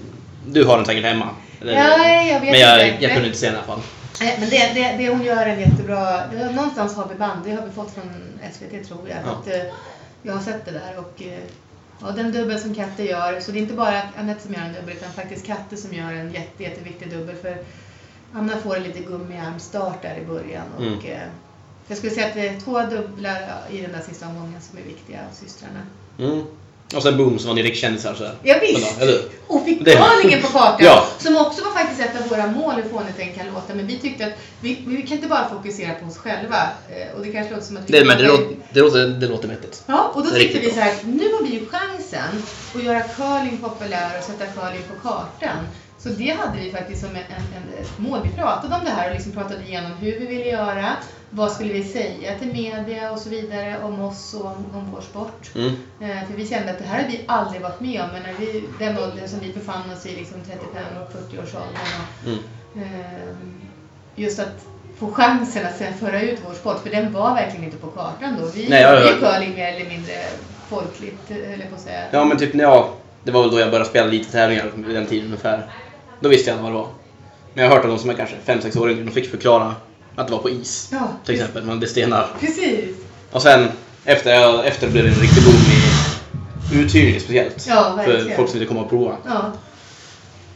Speaker 5: Du har den säkert hemma. Eller-
Speaker 6: Ja, jag vet
Speaker 5: men jag,
Speaker 6: inte.
Speaker 5: jag kunde inte se den i alla fall.
Speaker 6: Nej, men det, det, det hon gör är en jättebra... Någonstans har vi band, det har vi fått från SVT tror jag.
Speaker 5: Ja.
Speaker 6: Att, eh, jag har sett det där och ja, den dubbel som Katte gör, så det är inte bara Anette som gör en dubbel utan faktiskt Katte som gör en jätte, jätteviktig dubbel. För Anna får en lite gummiarmstart där i början. Och,
Speaker 5: Mm.
Speaker 6: eh, jag skulle säga att det är två dubblar i den där sista omgången som är viktiga av systrarna.
Speaker 5: Mm. Och sen boom så var ni rikskändisar sådär.
Speaker 6: Ja, visst.
Speaker 5: då, Eller hur?
Speaker 6: Och fick curlingen på kartan.
Speaker 5: Ja.
Speaker 6: Som också var faktiskt ett av våra mål, hur fånigt den kan låta. Men vi tyckte att vi, vi kan inte bara fokusera på oss själva. Eh, Och det kanske låter som att vi...
Speaker 5: Det, men det låter, det låter, det låter vettigt.
Speaker 6: Ja, och då tyckte vi så här, nu har vi ju chansen att göra curling populär och sätta curling på kartan. Så det hade vi faktiskt som en, en, en, ett mål. Vi pratade om det här och liksom pratade igenom hur vi ville göra, vad skulle vi säga till media och så vidare om oss och om, om vår sport.
Speaker 5: Mm.
Speaker 6: Eh, för vi kände att det här har vi aldrig varit med om, men när vi, den åldern som vi befann oss i, liksom tioårsåldern. Och,
Speaker 5: Mm.
Speaker 6: ehm, just att få chansen att sen föra ut vår sport, för den var verkligen inte på kartan då. Vi
Speaker 5: Nej,
Speaker 6: gjorde ju curling mer eller mindre folkligt, höll jag på att säga.
Speaker 5: Ja men typ, ja, det var väl då jag började spela lite tävlingar vid den tiden ungefär. Då visste jag vad det var. Men jag har hört att de som är kanske 5-6 år yngre, de fick förklara att det var på is.
Speaker 6: Ja,
Speaker 5: Till exempel, man hade stenar.
Speaker 6: Precis.
Speaker 5: Och sen efter, jag- efter blev det en riktig boom i uthyrning speciellt.
Speaker 6: Ja,
Speaker 5: för folk som ville komma och prova.
Speaker 6: Ja.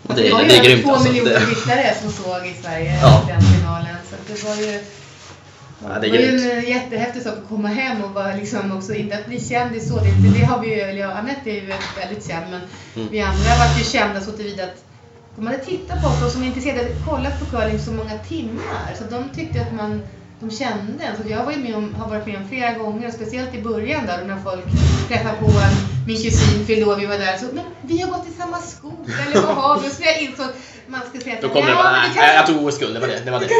Speaker 5: Och det,
Speaker 6: det var ju
Speaker 5: det är grymt
Speaker 6: två
Speaker 5: alltså.
Speaker 6: miljoner tittare som såg i Sverige
Speaker 5: Ja.
Speaker 6: den finalen. Så det var ju,
Speaker 5: Ja, det
Speaker 6: det var ju en eh, jättehäftig sak att komma hem och bara liksom också, inte att bli kändis så, det, det har vi ju, eller ja, Anette är ju väldigt, känd men
Speaker 5: Mm.
Speaker 6: vi andra var ju kända så tillvida att de hade tittat på oss och som är intresserade hade kollat på curling så många timmar så de tyckte att man de kände en. Så jag var ju med om, har varit med om flera gånger, och speciellt i början där när folk träffade på en, min kusin fyllde år, vi var där så men vi har gått i samma skola eller vad har vi? Så jag insåg man ska säga
Speaker 5: då
Speaker 6: så,
Speaker 5: kom det
Speaker 6: "Ja,
Speaker 5: bara, nej,
Speaker 6: kanske-
Speaker 5: jag tog OS-guld, det var det. det, var det. <laughs>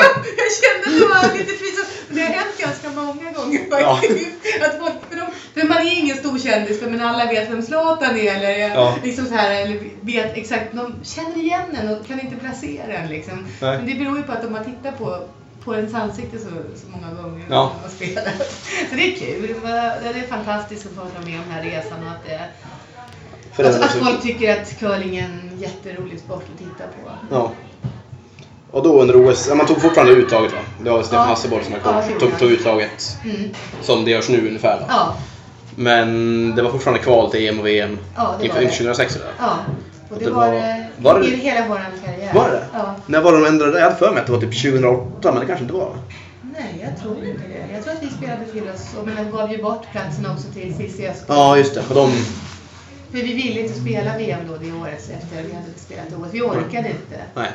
Speaker 6: jag, jag kände att det var lite pinsamt. Det har hänt ganska många gånger
Speaker 5: Ja.
Speaker 6: faktiskt. Att folk, för, de, för man är ingen stor kändis men alla vet vem Zlatan är eller
Speaker 5: Ja.
Speaker 6: liksom så här, eller vet exakt. De känner igen en och kan inte placera en liksom.
Speaker 5: Nej.
Speaker 6: Men det beror ju på att de har tittat på på ens ansikte så, så många gånger
Speaker 5: Ja.
Speaker 6: och spelat. Så det är kul. Det var- det är fantastiskt att få vara med om den här resan och att, det,
Speaker 5: För
Speaker 6: att, folk tycker att curling är en jätterolig sport att titta på.
Speaker 5: Ja. Och då under OS, ja, man tog fortfarande uttaget va? Det var Stefan
Speaker 6: Ja.
Speaker 5: Hasselborg som
Speaker 6: Ja, det
Speaker 5: tog, tog, uttaget
Speaker 6: Mm.
Speaker 5: som det görs nu ungefär. Då.
Speaker 6: Ja,
Speaker 5: Men det var fortfarande kval till EM och VM
Speaker 6: Ja, det
Speaker 5: inför,
Speaker 6: var
Speaker 5: inför
Speaker 6: det.
Speaker 5: 2006 eller?
Speaker 6: Ja, och det,
Speaker 5: Det
Speaker 6: var,
Speaker 5: var-
Speaker 6: det
Speaker 5: var det-
Speaker 6: i hela vår karriär.
Speaker 5: Var det
Speaker 6: Ja.
Speaker 5: När var de ändrade? Jag hade för mig att det var typ 2008 men det kanske inte var.
Speaker 6: Nej, jag tror inte det. Jag tror att vi spelade till oss, och men gav ju bort platsen också till Cissi Östberg.
Speaker 5: Ja just det, för de...
Speaker 6: För vi ville inte spela VM då det året efter vi hade spelat OS. Vi orkade inte.
Speaker 5: Nej.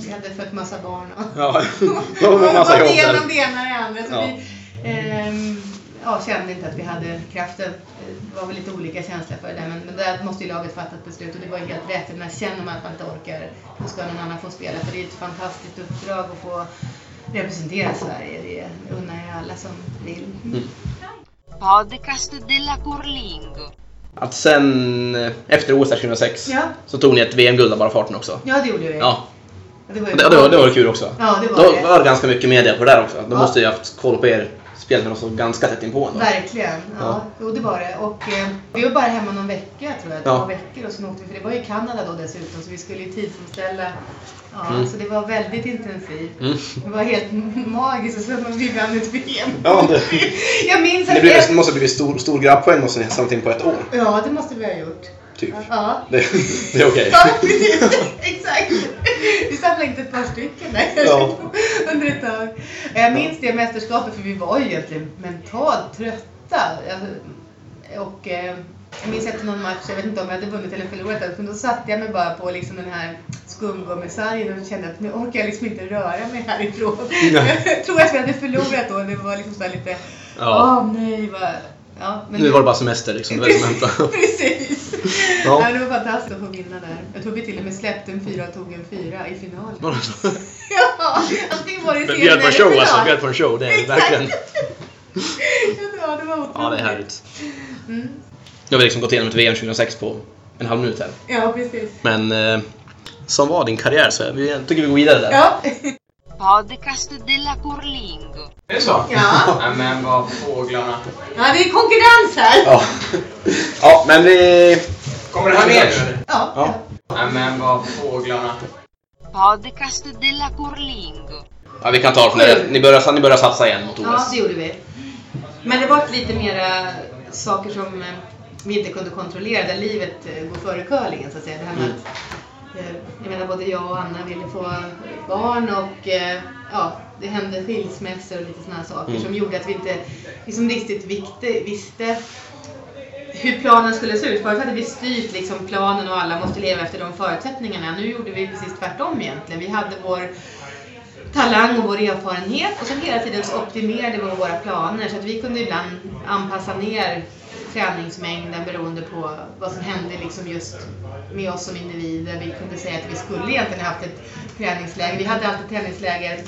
Speaker 6: Vi hade fått massa barn och...
Speaker 5: Ja, <laughs> det var en massa jobb
Speaker 6: det ena och det ena det andra. Så
Speaker 5: Ja.
Speaker 6: vi ehm, ja, kände inte att vi hade kraften. Det var väl lite olika känslor för det där. Men, men där måste ju laget fatta ett beslut och det var ju helt rätt. Men känner man att man inte orkar, då ska någon annan få spela. För det är ett fantastiskt uppdrag att få representera Sverige. Det unnar jag alla som vill.
Speaker 5: Mm.
Speaker 2: Podcast della Curlingo.
Speaker 5: Att sen eh, efter OS där 2006
Speaker 6: Ja.
Speaker 5: så tog ni ett VM-guld av bara farten också.
Speaker 6: Ja, det gjorde vi.
Speaker 5: Ja,
Speaker 6: det var,
Speaker 5: det, det, var, det var kul också.
Speaker 6: Ja, det var
Speaker 5: Då
Speaker 6: det.
Speaker 5: var det ganska mycket media på det där också. De
Speaker 6: Ja.
Speaker 5: måste ju haft koll på er spelare så ganska tätt inpå ändå.
Speaker 6: Verkligen. Ja, Jo, det var det. Och eh, vi var bara hemma någon vecka tror jag. Två
Speaker 5: Ja.
Speaker 6: veckor och så åkte vi. För det var ju Kanada då dessutom så vi skulle ju tidsomställa. Ja,
Speaker 5: Mm.
Speaker 6: Så det var väldigt intensivt.
Speaker 5: Mm.
Speaker 6: Det var helt magiskt och så var vi vann ett VM.
Speaker 5: Ja, det, <laughs>
Speaker 6: Jag minns att
Speaker 5: det, blev, det måste ha blivit stor, stor grabbpoäng ha samlat in på ett år.
Speaker 6: Ja, det måste vi ha gjort.
Speaker 5: Typ.
Speaker 6: Ja.
Speaker 5: Det, det är okej. <laughs>
Speaker 6: Ja, precis. <laughs> Exakt. Vi samlade inte ett par stycken där
Speaker 5: Ja.
Speaker 6: under ett tag. Jag minns det mästerskapet för vi var ju egentligen mentalt trötta. Och eh, jag minns efter någon match, jag vet inte om jag hade vunnit eller förlorat, men då satte jag mig bara på liksom den här skumgummisargen och kände att nu orkar jag liksom inte röra mig härifrån.
Speaker 5: Nej. <laughs>
Speaker 6: Jag tror att vi hade förlorat då. Det var liksom så lite, åh
Speaker 5: Ja.
Speaker 6: nej vad... Ja, men
Speaker 5: Nu var det bara semester liksom. Det var <laughs> som hämtade.
Speaker 6: Precis.
Speaker 5: Ja.
Speaker 6: Ja. det var fantastiskt att få vinna där. Jag tror vi till och med släppte en fyra och tog en fyra i finalen. Ja, antingen var det <laughs>
Speaker 5: Men
Speaker 6: serie
Speaker 5: Bjöd på en show alltså. Bjöd på en show. Det är verkligen... <laughs>
Speaker 6: Ja, det var otroligt.
Speaker 5: Ja, det är härligt.
Speaker 6: Mm.
Speaker 5: Nu har vi liksom gått igenom ett VM 2006 på en halv minut här.
Speaker 6: Ja, precis.
Speaker 5: Men eh, som var din karriär så vi, jag tycker vi går vidare där.
Speaker 6: Ja.
Speaker 2: Podcast della Curlingo.
Speaker 7: Är det så?
Speaker 6: Ja. <laughs>
Speaker 7: Nej men vad fåglarna.
Speaker 6: ja, det är konkurrens här.
Speaker 5: Ja. ja, men vi...
Speaker 7: Kommer det här med nu?
Speaker 6: Ja.
Speaker 5: Ja.
Speaker 7: Nej men vad fåglarna.
Speaker 2: Podcast della Curlingo.
Speaker 5: ja, vi kan ta det från det. Ni börjar, ni börjar satsa igen mot
Speaker 6: Ja,
Speaker 5: OS.
Speaker 6: det gjorde vi. Men det var lite mera saker som eh, vi inte kunde kontrollera, där livet eh, går före curlingen så att säga. Det här med
Speaker 5: Mm.
Speaker 6: att, jag menar både jag och Anna ville få barn och eh, ja, det hände skilsmässor och lite sådana saker
Speaker 5: Mm.
Speaker 6: som gjorde att vi inte liksom riktigt vikte, visste hur planen skulle se ut. Förut hade vi styrt liksom planen och alla måste leva efter de förutsättningarna. Nu gjorde vi precis tvärtom egentligen. Vi hade vår talang och vår erfarenhet och sen hela tiden så optimerade vi våra planer så att vi kunde ibland anpassa ner träningsmängden beroende på vad som hände liksom just med oss som individer. Vi kunde säga att vi skulle egentligen haft ett träningsläger. Vi hade alltid träningsläger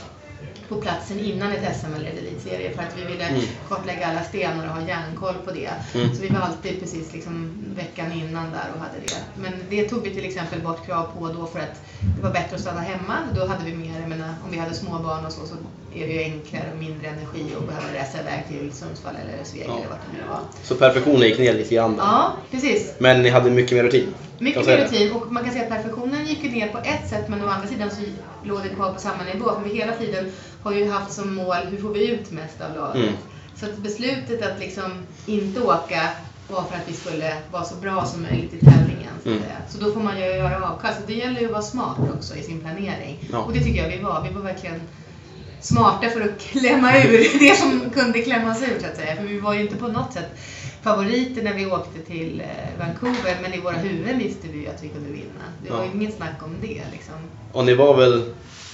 Speaker 6: på platsen innan ett SM eller elitserie för att vi ville
Speaker 5: Mm.
Speaker 6: kartlägga alla stenar och ha järnkoll på det.
Speaker 5: Mm.
Speaker 6: Så vi var alltid precis liksom veckan innan där och hade det. Men det tog vi till exempel bort krav på då för att det var bättre att stanna hemma. Då hade vi mer, jag menar, om vi hade små barn och så, så är det ju enklare och mindre energi att behöva resa iväg till Sundsvall eller Sveg
Speaker 5: Ja.
Speaker 6: eller vart det nu var.
Speaker 5: Så perfektionen gick ner lite grann.
Speaker 6: Ja, precis.
Speaker 5: Men ni hade mycket mer rutin.
Speaker 6: Mycket mer rutin och man kan säga att perfektionen gick ner på ett sätt men å andra sidan så låg det kvar på samma nivå. För vi hela tiden har ju haft som mål hur får vi ut mest av laget.
Speaker 5: Mm.
Speaker 6: Så att beslutet att liksom inte åka var för att vi skulle vara så bra som möjligt i tävlingen. Så,
Speaker 5: Mm.
Speaker 6: så då får man ju göra avkast. Det gäller ju att vara smart också i sin planering.
Speaker 5: Ja.
Speaker 6: Och det tycker jag vi var. Vi var verkligen smarta för att klämma ur <laughs> det som kunde klämmas ur så att säga. För vi var ju inte på något sätt favoriter när vi åkte till eh, Vancouver men i våra huvuden visste vi ju att vi kunde vinna. Det var ju inget snack om det liksom.
Speaker 5: Och ni var väl...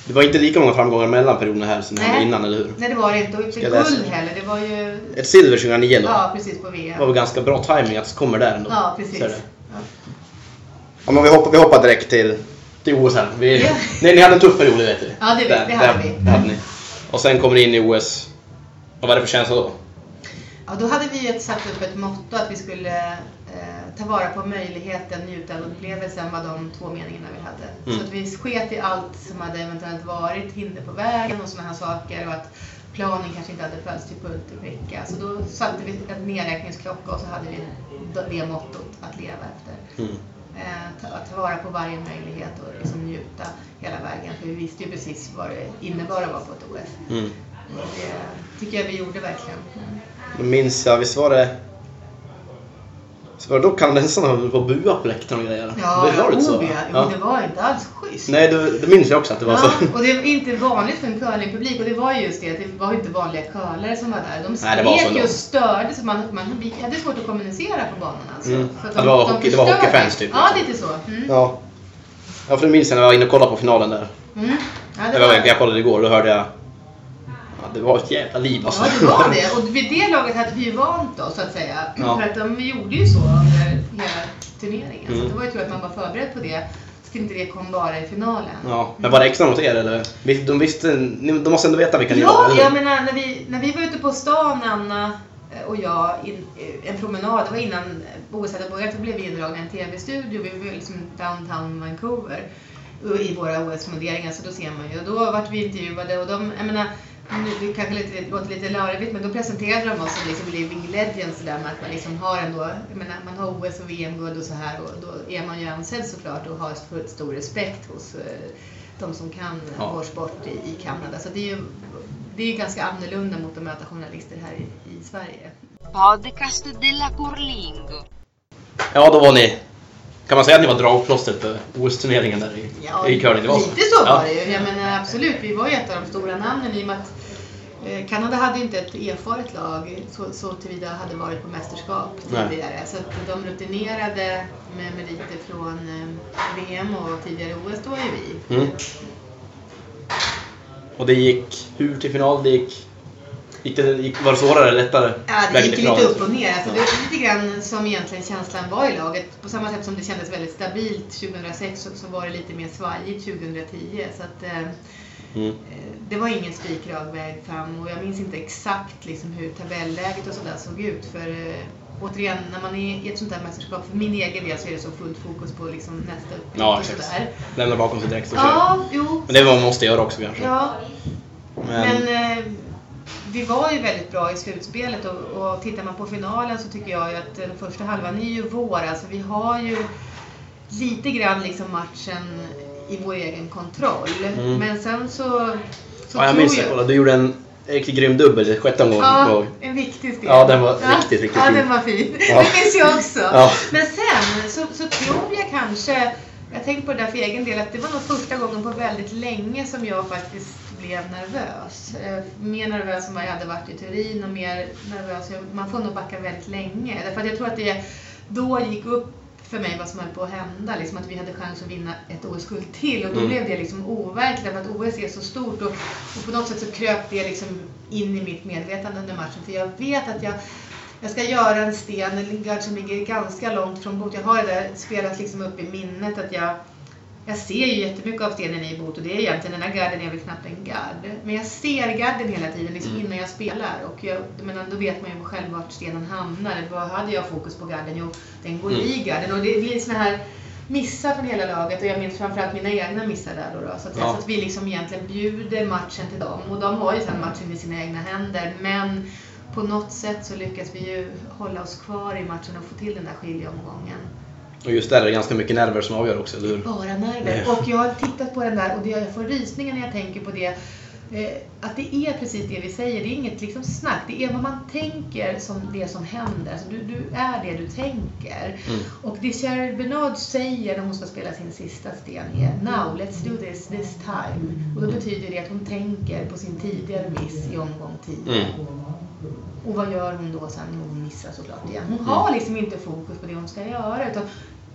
Speaker 5: Det var inte lika många framgångar mellan perioderna här som
Speaker 6: Nej.
Speaker 5: innan, eller hur?
Speaker 6: Nej det var det inte och inte guld heller. Det var ju
Speaker 5: Ett silver 2009 då.
Speaker 6: ja, precis på
Speaker 5: Det
Speaker 6: VM.
Speaker 5: var väl ganska bra timing att komma där ändå.
Speaker 6: Ja, precis.
Speaker 5: Det.
Speaker 6: Ja.
Speaker 5: Ja, men vi, hoppar, vi hoppar direkt till, till OS här. Vi,
Speaker 6: Ja.
Speaker 5: nej, ni hade en tuff period, det vet vi.
Speaker 6: Ja, det vet-
Speaker 5: Där-
Speaker 6: det hade
Speaker 5: där-
Speaker 6: vi.
Speaker 5: det hade ni. Och sen kommer ni in i OS. Vad var det för känsla då?
Speaker 6: Ja, då hade vi ett, satt upp ett motto att vi skulle eh, ta vara på möjligheten, njuta av upplevelsen var de två meningarna vi hade.
Speaker 5: Mm.
Speaker 6: Så att vi sket i allt som hade eventuellt varit hinder på vägen och sådana här saker och att planen kanske inte hade följts till punkt och pricka. Så då satte vi en nedräkningsklocka och så hade vi det mottot att leva efter.
Speaker 5: Mm.
Speaker 6: Eh, ta, ta vara på varje möjlighet och liksom njuta hela vägen. För vi visste ju precis vad det innebar att vara på ett OS.
Speaker 5: Mm.
Speaker 6: Och det tycker jag vi gjorde verkligen.
Speaker 5: Då minns jag, visst var det... Så var då kanadensarna höll på att bua på läktaren och grejer?
Speaker 6: Ja,
Speaker 5: det var det så?
Speaker 6: ja. Det var inte alls schysst.
Speaker 5: Nej, det, det minns jag också att det var
Speaker 6: Ja,
Speaker 5: så.
Speaker 6: och det var inte vanligt för en curlingpublik och det var just det, att det var inte vanliga curlare som var där. De
Speaker 5: var så
Speaker 6: skrek ju och störde så man, man hade svårt att kommunicera på banan alltså.
Speaker 5: Mm.
Speaker 6: Att
Speaker 5: Ja, det var hockey- det var hockeyfans typ,
Speaker 6: Ja,
Speaker 5: liksom.
Speaker 6: lite så. Mm.
Speaker 5: Ja. Ja, för det minns jag när jag var inne och kollade på finalen där.
Speaker 6: Mm. Ja, det
Speaker 5: Jag, var,
Speaker 6: var,
Speaker 5: jag kollade igår och då hörde jag... Ja, det var ett jävla liv alltså.
Speaker 6: ja, det var det. Och vid det laget hade vi ju vant oss så att säga.
Speaker 5: Ja.
Speaker 6: För att de gjorde ju så under hela turneringen. Så
Speaker 5: Mm.
Speaker 6: det var ju tur att man var förberedd på det. Så inte det kom bara i finalen.
Speaker 5: Ja, men var det extra mot er eller? De visste... De måste ändå veta vilka ni var,
Speaker 6: Ja,
Speaker 5: eller hur?
Speaker 6: jag menar när vi, när vi var ute på stan, Anna eh, och jag, in, eh, en promenad, det var innan OS hade börjat, då blev vi indragna i en TV-studio. Vi var liksom downtown Vancouver och i våra OS-funderingar, så då ser man ju. Och då vart vi intervjuade och de, jag menar, det kanske lite, låter lite larvigt, men då presenterade de oss som liksom living legends där med att man liksom har ändå, jag menar, man har OS och VM-guld och så här och då är man ju ansedd såklart och har stor respekt hos eh, de som kan
Speaker 5: Ja.
Speaker 6: vår sport i, i Kanada. Så det är ju det är ganska annorlunda mot att möta journalister här i, i Sverige.
Speaker 2: Podcast della Curlingo.
Speaker 5: Ja, då var ni... Kan man säga att ni var dragplåstret på OS-turneringen där i, i curling?
Speaker 6: Lite så
Speaker 5: Ja.
Speaker 6: var det ju. Jag menar absolut, vi var ju ett av de stora namnen i och med att eh, Kanada hade inte ett erfaret lag så, så tillvida hade varit på mästerskap
Speaker 5: Nej.
Speaker 6: tidigare. Så att de rutinerade med meriter från eh, VM och tidigare OS, då ju vi.
Speaker 5: Mm. Och det gick hur till final? Det gick... gick det, gick, var det svårare eller lättare?
Speaker 6: Ja, det gick lite upp och ner. Alltså,
Speaker 5: Ja.
Speaker 6: Det var lite grann som egentligen känslan var i laget. På samma sätt som det kändes väldigt stabilt 2006 så, så var det lite mer svajigt 2010. Så att, eh,
Speaker 5: Mm.
Speaker 6: eh, det var ingen spikrak väg fram och jag minns inte exakt liksom, hur tabelläget och sådär såg ut. För eh, återigen, när man är i ett sånt här mästerskap, för min egen del så är det så fullt fokus på liksom, nästa uppgift
Speaker 5: Ja,
Speaker 6: och
Speaker 5: exakt.
Speaker 6: sådär.
Speaker 5: Lämna bakom sig direkt och.
Speaker 6: Ja, jo.
Speaker 5: Men det är vad man måste göra också kanske.
Speaker 6: Ja,
Speaker 5: Men,
Speaker 6: men eh, vi var ju väldigt bra i slutspelet och, och tittar man på finalen så tycker jag ju att den första halvan är ju vår. Alltså vi har ju lite grann liksom matchen i vår egen kontroll.
Speaker 5: Mm.
Speaker 6: Men sen så, så
Speaker 5: ja, jag minns det.
Speaker 6: jag...
Speaker 5: Kolla, Du gjorde en riktigt grym dubbel i sjätte omgången.
Speaker 6: Ja,
Speaker 5: Ja.
Speaker 6: en viktig stel.
Speaker 5: Ja, den var riktigt, riktigt
Speaker 6: Ja,
Speaker 5: fin.
Speaker 6: den var fin.
Speaker 5: Ja. <laughs>
Speaker 6: Det minns jag också.
Speaker 5: Ja.
Speaker 6: Men sen så, så tror jag kanske, jag tänker på det där för egen del, att det var nog första gången på väldigt länge som jag faktiskt blev nervös. Eh, mer nervös än vad jag hade varit i Turin och mer nervös. Man får nog backa väldigt länge. Därför att jag tror att det då gick upp för mig vad som höll på att hända. Liksom att vi hade chans att vinna ett OS-guld till. Och då
Speaker 5: Mm.
Speaker 6: blev det liksom overkligt för att OS är så stort. Och, och på något sätt så kröp det liksom in i mitt medvetande under matchen. För jag vet att jag jag ska göra en sten, en gard som ligger ganska långt från bot. Jag har det där spelat liksom upp i minnet att jag jag ser ju jättemycket av stenen i bot och det är egentligen, den här garden är väl knappt en gard. Men jag ser garden hela tiden liksom
Speaker 5: Mm.
Speaker 6: innan jag spelar och jag, menar, då vet man ju själv vart stenen hamnar. Vad hade jag fokus på garden? Jo, den går
Speaker 5: Mm.
Speaker 6: i garden och det blir såna här missar från hela laget och jag minns framförallt mina egna missar där då. då så, att.
Speaker 5: Ja.
Speaker 6: så att vi liksom egentligen bjuder matchen till dem och de har ju sen matchen i sina egna händer men på något sätt så lyckas vi ju hålla oss kvar i matchen och få till den där skiljeomgången.
Speaker 5: Och just där är det ganska mycket nerver som avgör också, eller hur?
Speaker 6: Bara nerver. Och jag har tittat på den där och jag får rysningar när jag tänker på det. Eh, att det är precis det vi säger, det är inget liksom snack. Det är vad man tänker som det som händer. Alltså du, du är det du tänker.
Speaker 5: Mm.
Speaker 6: Och det Cheryl Bernard säger när hon ska spela sin sista sten är Now, let's do this this time. Och då betyder det att hon tänker på sin tidigare miss i omgång 10.
Speaker 5: Mm.
Speaker 6: Och vad gör hon då sen? Jo, hon missar såklart igen. Hon har liksom inte fokus på det hon ska göra. Utan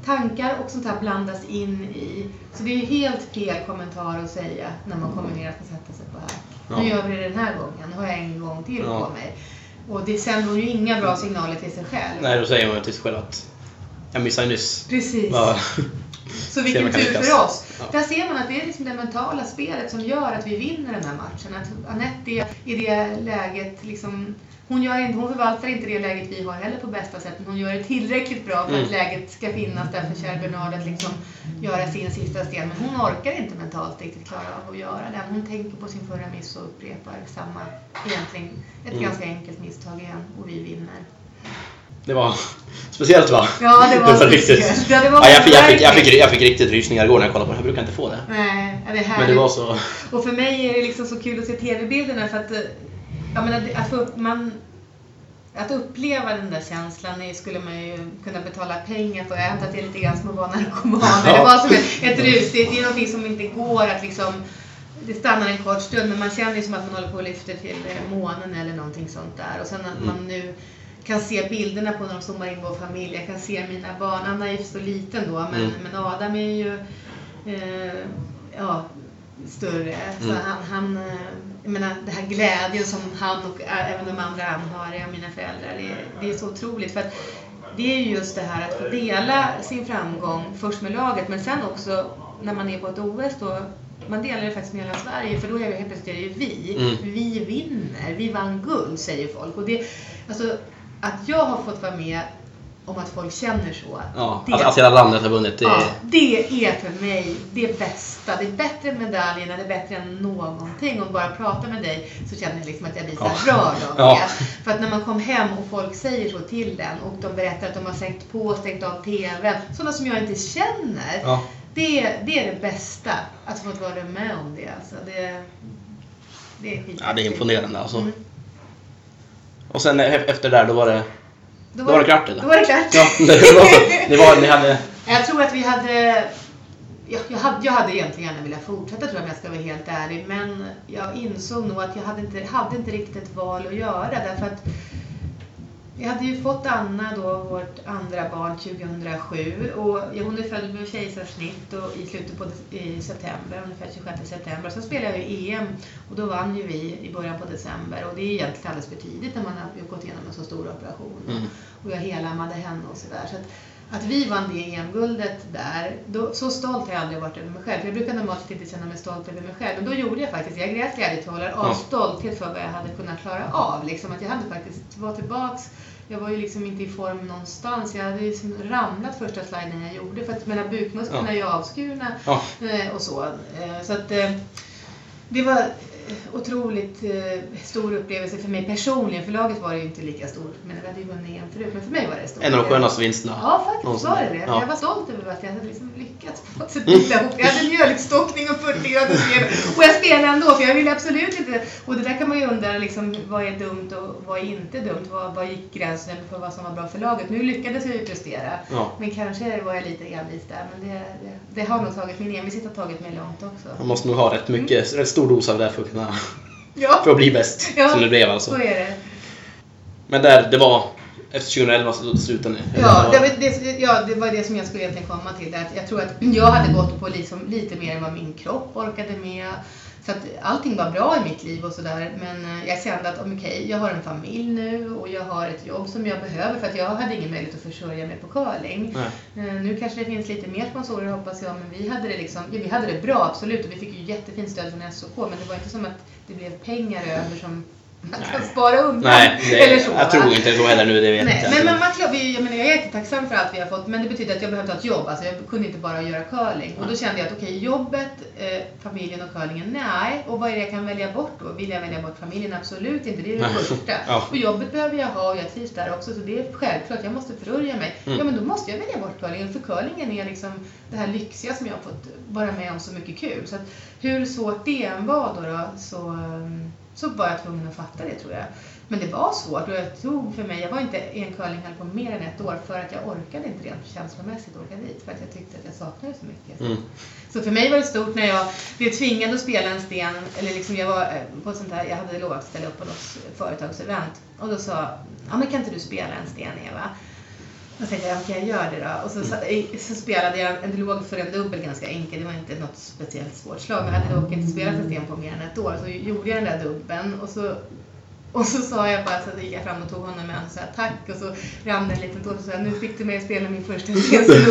Speaker 6: tankar och sånt här blandas in i. Så det är ju helt fel kommentar att säga när man kommer ner att sätta sig på här.
Speaker 5: Ja.
Speaker 6: Nu gör vi det den här gången. Nu har jag en gång till
Speaker 5: Ja.
Speaker 6: på mig. Och det sänder ju inga bra signaler till sig själv.
Speaker 5: Nej, då säger man till sig själv att jag missade nyss.
Speaker 6: Precis.
Speaker 5: Ja. <laughs>
Speaker 6: Så vilken tur för oss.
Speaker 5: Ja.
Speaker 6: Där ser man att det är liksom det mentala spelet som gör att vi vinner den här matchen. Att Anette är i det läget liksom hon, gör inte, hon förvaltar inte det läget vi har heller på bästa sätt, men hon gör det tillräckligt bra för att
Speaker 5: Mm.
Speaker 6: läget ska finnas där för Cher Bernard att liksom göra sin sista sten. Men hon orkar inte mentalt riktigt klara av att göra den. Hon tänker på sin förra miss och upprepar samma, egentligen ett
Speaker 5: Mm.
Speaker 6: ganska enkelt misstag igen och vi vinner.
Speaker 5: Det var speciellt va?
Speaker 6: Ja, det var
Speaker 5: riktigt.
Speaker 6: speciellt. Ja, det var
Speaker 5: ja, jag, fick, jag, fick, jag, fick, jag fick riktigt rysningar igår när jag kollade på det. Jag brukar inte få det.
Speaker 6: Nej, det är
Speaker 5: Men
Speaker 6: härligt.
Speaker 5: det var så...
Speaker 6: Och för mig är det liksom så kul att se tv-bilderna för att jag menar, det- att, få man, att uppleva den där känslan är- skulle man ju kunna betala pengar för. Jag antar att det är lite grann som att vara narkoman.
Speaker 5: Ja.
Speaker 6: Det var som ett, ett rus. Det det är någonting som inte går att liksom det stannar en kort stund men man känner ju som att man håller på och lyfter till eh, månen eller någonting sånt där. Och sen att
Speaker 5: Mm.
Speaker 6: man nu kan se bilderna på när de zoomar in vår familj. Jag kan se mina barn. Anna är ju så liten då men,
Speaker 5: Mm.
Speaker 6: men Adam är ju eh, ja, större. Så
Speaker 5: Mm.
Speaker 6: han, han, eh, jag menar, det här glädjen som han och även de andra anhöriga, mina föräldrar, det, är- det är så otroligt. För att det är ju just det här att få dela sin framgång först med laget men sen också när man är på ett OS då man delar det faktiskt med hela Sverige för då är det helt plötsligt är det ju vi.
Speaker 5: Mm.
Speaker 6: Vi vinner, vi vann guld säger folk. Och det, alltså, att jag har fått vara med om att folk känner så.
Speaker 5: Ja,
Speaker 6: det,
Speaker 5: att, att hela landet har vunnit. Det,
Speaker 6: ja, det är för mig det bästa. Det är bättre än medaljerna, det är bättre än någonting. Om bara prata med dig så känner jag liksom att jag blir så
Speaker 5: Ja.
Speaker 6: rörd av <laughs>
Speaker 5: Ja.
Speaker 6: det. För att när man kom hem och folk säger så till den och de berättar att de har stängt på och stängt av TVn. Sådana som jag inte känner.
Speaker 5: ja.
Speaker 6: Det, det är det bästa. Att få vara med om det. Alltså, det, det är
Speaker 5: ja, det är imponerande alltså.
Speaker 6: Mm.
Speaker 5: Och sen efter där, då var det...
Speaker 6: Då
Speaker 5: var det klart eller?
Speaker 6: Då var det klart.
Speaker 5: Ja, <laughs> det var. Det var, ni hade...
Speaker 6: Jag tror att vi hade... Jag, jag, hade, jag hade egentligen gärna velat fortsätta tror jag om jag ska vara helt ärlig. Men jag insåg nog att jag hade inte, hade inte riktigt ett val att göra. Därför att jag hade ju fått Anna då, vårt andra barn, 2007. Och hon är född med kejsarsnitt och i slutet på i september, ungefär 26 september. Sen spelade jag ju EM och då vann ju vi i början på december. Och det är egentligen alldeles för tidigt när man har gått igenom en så stor operation.
Speaker 5: Mm.
Speaker 6: Och jag helammade henne och sådär. Så att vi vann det EM-guldet där, då, så stolt har jag aldrig varit över mig själv. För jag brukar normalt inte känna mig stolt över mig själv. Men då gjorde jag faktiskt, jag grät glädjetårar av
Speaker 5: Ja.
Speaker 6: stolthet för vad jag hade kunnat klara av. Liksom, att jag hade faktiskt var tillbaks jag var ju liksom inte i form någonstans. Jag hade ju liksom ramlat första sliden jag gjorde. För att mina bukmusklerna
Speaker 5: Ja.
Speaker 6: är ju avskurna
Speaker 5: Ja.
Speaker 6: eh, och så. Eh, så att eh, det var otroligt eh, stor upplevelse för mig personligen. För laget var det ju inte lika stort. Men vi hade ju vunnit EM förut. Men för mig var det stort.
Speaker 5: En av de skönaste vinsterna.
Speaker 6: Ja, faktiskt
Speaker 5: någonsin.
Speaker 6: var det det.
Speaker 5: Ja.
Speaker 6: Jag var stolt över att jag hade liksom lyckats på något sätt bita ihop. Jag hade mjölkstockning och 40 graders feber. Och jag spelade ändå för jag ville absolut inte... Och det där kan man ju undra liksom, vad är dumt och vad är inte dumt? Vad, vad gick gränsen för vad som var bra för laget? Nu lyckades jag ju prestera.
Speaker 5: Ja.
Speaker 6: Men kanske var jag lite envis där. Men det, det, det har nog tagit, min envishet har tagit mig långt också.
Speaker 5: Man måste nog ha rätt mycket, rätt stor dos av det för att kunna...
Speaker 6: Ja,
Speaker 5: För att bli bäst.
Speaker 6: Ja.
Speaker 5: Som det blev
Speaker 6: så
Speaker 5: alltså.
Speaker 6: är det.
Speaker 5: Men där, det var... Efter 2011 så slutade ni?
Speaker 6: Ja, det,
Speaker 5: var-
Speaker 6: var- det, ja, det var det som jag skulle egentligen komma till. Att jag tror att jag hade gått på liksom lite mer än vad min kropp orkade med. Så att allting var bra i mitt liv och sådär. Men eh, jag kände att okej, jag har en familj nu och jag har ett jobb som jag behöver för att jag hade ingen möjlighet att försörja mig på curling.
Speaker 5: Nej.
Speaker 6: Eh, Nu kanske det finns lite mer sponsorer hoppas jag, men vi hade det liksom, ja, vi hade det bra absolut och vi fick ju jättefint stöd från SOK men det var inte som att det blev pengar över som kan
Speaker 5: Nej.
Speaker 6: spara undan.
Speaker 5: Nej, det,
Speaker 6: Eller så,
Speaker 5: jag
Speaker 6: va?
Speaker 5: tror inte så heller nu, det vet
Speaker 6: Nej,
Speaker 5: jag
Speaker 6: men, men man, klar- vi- jag, menar, jag är jättetacksam för allt vi har fått men det betyder att jag behövde ha ett jobb. Alltså, jag kunde inte bara göra curling. Och då kände jag att okej, jobbet, eh, familjen och curlingen, nej. Och vad är det jag kan välja bort då? Vill jag välja bort familjen? Absolut inte, det är det första. <laughs>
Speaker 5: Ja.
Speaker 6: Och jobbet behöver jag ha och jag trivs där också så det är självklart, jag måste försörja mig.
Speaker 5: Mm.
Speaker 6: Ja men då måste jag välja bort curlingen för curlingen är liksom det här lyxiga som jag har fått vara med om så mycket kul. Så att hur svårt det än var då, då så, um, så var jag tvungen att fatta det tror jag. Men det var svårt och jag tog för mig, jag var inte i en curlinghall på mer än ett år för att jag orkade inte rent känslomässigt åka dit för att jag tyckte att jag saknade så mycket.
Speaker 5: Mm.
Speaker 6: Så för mig var det stort när jag blev tvingad att spela en sten, eller liksom jag var eh, på sånt här, jag hade lovat att ställa upp på något företagsevent och då sa, ja men kan inte du spela en sten Eva? Då tänkte jag, okej jag gör det då. Och så, så, så spelade jag en låg för en dubbel ganska enkel, det var inte något speciellt svårt slag. Men jag hade dock inte spelat en sten på mer än ett år. Så gjorde jag den där dubbeln och så och så sa jag bara, så gick jag fram och tog honom med och sa tack och så rann det en liten tår och så sa nu fick du mig att spela min första <laughs>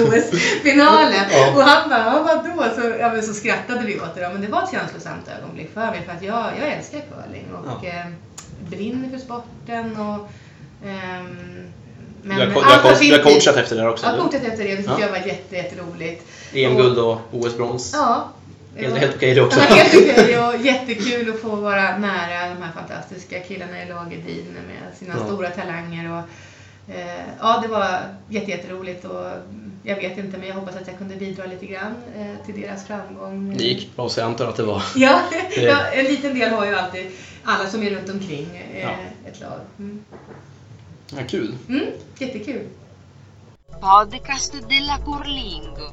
Speaker 6: OS-finalen.
Speaker 5: Ja.
Speaker 6: Och han bara, ja, vadå? Så, ja, så skrattade vi åt det då. Men det var ett känslosamt ögonblick för mig för att jag, jag älskar curling och
Speaker 5: Ja.
Speaker 6: eh, brinner för sporten och ehm, men
Speaker 5: du har, du har, coach- du coachat efter det här också?
Speaker 6: Jag har coachat efter det, det tyckte
Speaker 5: Ja.
Speaker 6: jag var jätte, jätteroligt.
Speaker 5: EM-guld och OS-brons?
Speaker 6: Ja. det
Speaker 5: Helt,
Speaker 6: var-
Speaker 5: helt okej det också.
Speaker 6: Ja, helt okej och jättekul att få vara nära de här fantastiska killarna i Lagerdin med sina
Speaker 5: Ja.
Speaker 6: stora talanger. Och, eh, ja, det var jätte, jätteroligt och jag vet inte men jag hoppas att jag kunde bidra lite grann eh, till deras framgång.
Speaker 5: Det gick bra så jag antar att det var...
Speaker 6: Ja, en liten del har ju alltid alla som är runt omkring eh,
Speaker 5: Ja.
Speaker 6: ett lag. Mm.
Speaker 5: Ja, kul.
Speaker 6: Mm, jättekul.
Speaker 2: Podcast della Curlingo.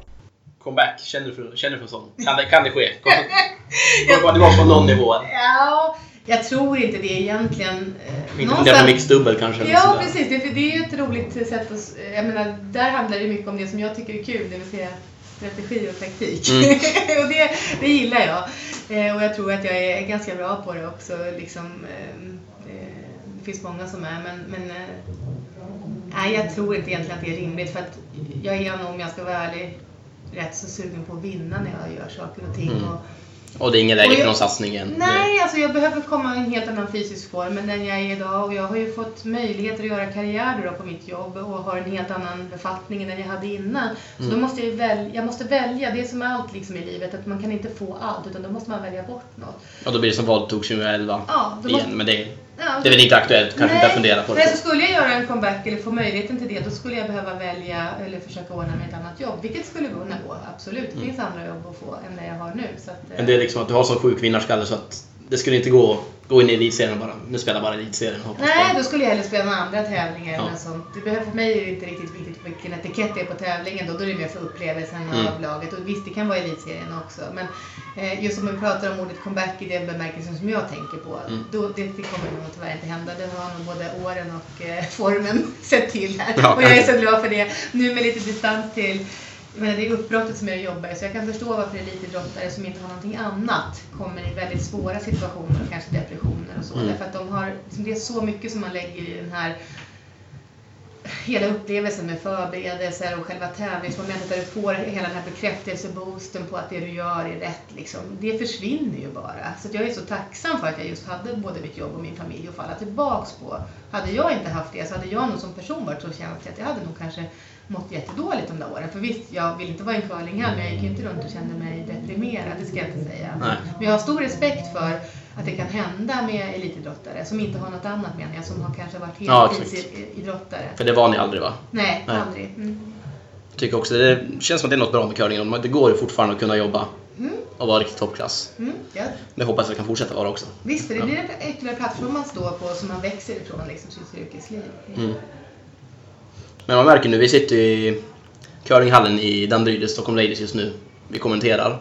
Speaker 5: Comeback, känner du för, känner du för sånt? Kan det, kan det ske? Kommer <laughs> det vara på någon nivå?
Speaker 6: Ja, jag tror inte det egentligen. Eh,
Speaker 5: Inte fundera på mixdubbel kanske?
Speaker 6: Ja, precis. Det, är- det är ju ett roligt sätt att... Jag menar, där handlar det mycket om det som jag tycker är kul, det vill säga strategi och taktik.
Speaker 5: Mm. <laughs>
Speaker 6: och det, det gillar jag. Eh, och jag tror att jag är ganska bra på det också. Liksom, ehm, eh, det finns många som är, men, men eh, nej, jag tror inte egentligen att det är rimligt. För att jag är nog, om jag ska vara ärlig, rätt så sugen på att vinna när jag gör saker och ting.
Speaker 5: Mm.
Speaker 6: Och,
Speaker 5: Och det är ingen läge för någon satsning än?
Speaker 6: Nej, alltså jag behöver komma i en helt annan fysisk form än den jag är idag. Och jag har ju fått möjligheter att göra karriär då på mitt jobb och har en helt annan befattning än den jag hade innan. Så
Speaker 5: Mm.
Speaker 6: då måste jag, välja, jag måste välja. Det är som allt liksom i livet, att man kan inte få allt utan då måste man välja bort något.
Speaker 5: Och då blir det som vad tog 2011
Speaker 6: Ja,
Speaker 5: igen,
Speaker 6: måste,
Speaker 5: men det,
Speaker 6: ja,
Speaker 5: det är väl inte aktuellt, kanske inte att fundera på
Speaker 6: Nej,
Speaker 5: det.
Speaker 6: så skulle jag göra en comeback eller få möjligheten till det, då skulle jag behöva välja eller försöka ordna mig ett annat jobb. Vilket skulle kunna gå, absolut. Det finns andra jobb att få än det jag har nu. Så att, eh,
Speaker 5: Men det är liksom att du har sån sjuk vinnarskalle så att det skulle inte gå gå in i elitserien och bara, nu spelar jag bara elitserien hoppas
Speaker 6: Nej, då skulle jag hellre spela några andra tävlingar
Speaker 5: Ja.
Speaker 6: eller sånt. Det behöver, för mig är det inte riktigt viktigt vilken etikett det är på tävlingen då. Då är det mer för upplevelsen
Speaker 5: Mm.
Speaker 6: av laget. Och visst, det kan vara elitserien också. Men eh, just om vi pratar om ordet comeback i den bemärkelsen som jag tänker på.
Speaker 5: Mm.
Speaker 6: Då, det, det kommer nog tyvärr inte hända. Det har nog både åren och eh, formen <laughs> sett till här.
Speaker 5: Ja,
Speaker 6: och jag är så glad för det. Nu med lite distans till menar, det är uppbrottet som jag jobbar så jag kan förstå varför elitidrottare som inte har någonting annat kommer i väldigt svåra situationer kanske depressioner och så.
Speaker 5: Mm.
Speaker 6: Därför att de har, liksom, det är så mycket som man lägger i den här hela upplevelsen med förberedelser och själva tävlingsmomentet där du får hela den här bekräftelseboosten på att det du gör är rätt. Liksom. Det försvinner ju bara. Så jag är så tacksam för att jag just hade både mitt jobb och min familj att falla tillbaks på. Hade jag inte haft det så hade jag nog som person varit så känslig att jag hade nog kanske mått jättedåligt de där åren. För visst, jag vill inte vara en curlinghall men jag gick ju inte runt och kände mig deprimerad, det ska jag inte säga.
Speaker 5: Nej.
Speaker 6: Men jag har stor respekt för att det kan hända med elitidrottare som inte har något annat menar jag, som har kanske varit
Speaker 5: Ja,
Speaker 6: heltidsidrottare.
Speaker 5: För det var ni aldrig va?
Speaker 6: Nej,
Speaker 5: Nej.
Speaker 6: aldrig. Mm.
Speaker 5: Jag tycker också det känns som att det är något bra med curlingen. Det går ju fortfarande att kunna jobba
Speaker 6: Mm.
Speaker 5: och vara riktigt toppklass.
Speaker 6: Mm, ja.
Speaker 5: Det hoppas jag kan fortsätta vara också.
Speaker 6: Visst, det
Speaker 5: Ja.
Speaker 6: blir en ytterligare plattform man står på som man växer ifrån liksom, sitt yrkesliv.
Speaker 5: Mm. Men man märker nu, vi sitter i curlinghallen i Danderyd, Stockholm Ladies just nu. Vi kommenterar.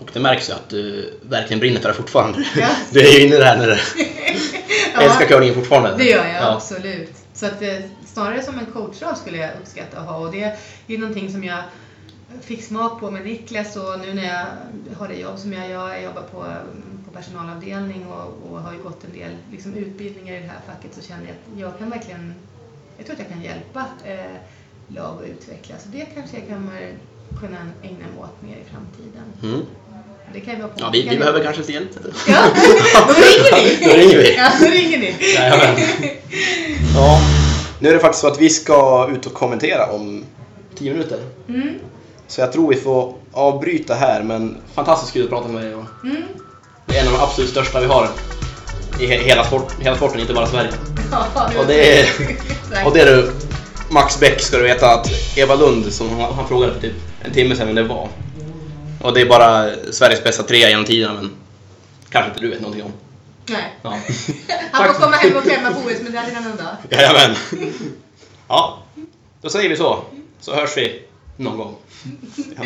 Speaker 5: Och det märks ju att du verkligen brinner för det fortfarande. <laughs>
Speaker 6: Ja.
Speaker 5: Du är ju inne där när du <laughs> älskar curlingen fortfarande.
Speaker 6: Det gör jag
Speaker 5: Ja.
Speaker 6: absolut. Så att, eh, snarare som en coachroll skulle jag uppskatta att ha och det är någonting som jag fick smak på med Niklas och nu när jag har det jobb som jag gör, jag jobbar på, personalavdelning och, och har ju gått en del liksom, utbildningar i det här facket så känner jag att jag kan verkligen, jag tror att jag kan hjälpa eh, lag att utvecklas. Så det kanske jag kommer kunna ägna mig åt mer i framtiden.
Speaker 5: Mm.
Speaker 6: Det kan ju vara på.
Speaker 5: Ja, vi, vi behöver kanske lite hjälp.
Speaker 6: Ja, då ringer ni! <laughs>
Speaker 5: Då ringer vi.
Speaker 6: Ja, då ringer ni.
Speaker 5: Jajamän. <laughs> Ja, nu är det faktiskt så att vi ska ut och kommentera om 10 minuter.
Speaker 6: Mm,
Speaker 5: Så jag tror vi får avbryta här, men fantastiskt kul att prata med dig.
Speaker 6: Mm.
Speaker 5: Det är en av de absolut största vi har i he- hela, sport, hela sporten, inte bara Sverige.
Speaker 6: Ja,
Speaker 5: Och det är, och det är du, Max Bäck ska du veta att Eva Lund, som han, han frågade för typ en timme sedan vem det var. Och det är bara Sveriges bästa trea genom tiderna, men kanske inte du vet någonting om.
Speaker 6: Nej.
Speaker 5: Ja. <laughs>
Speaker 6: Han får komma hem och klämma på OS-medaljen någon dag.
Speaker 5: Jajamän. Ja, då säger vi så. Så hörs vi någon gång. <laughs> Ja.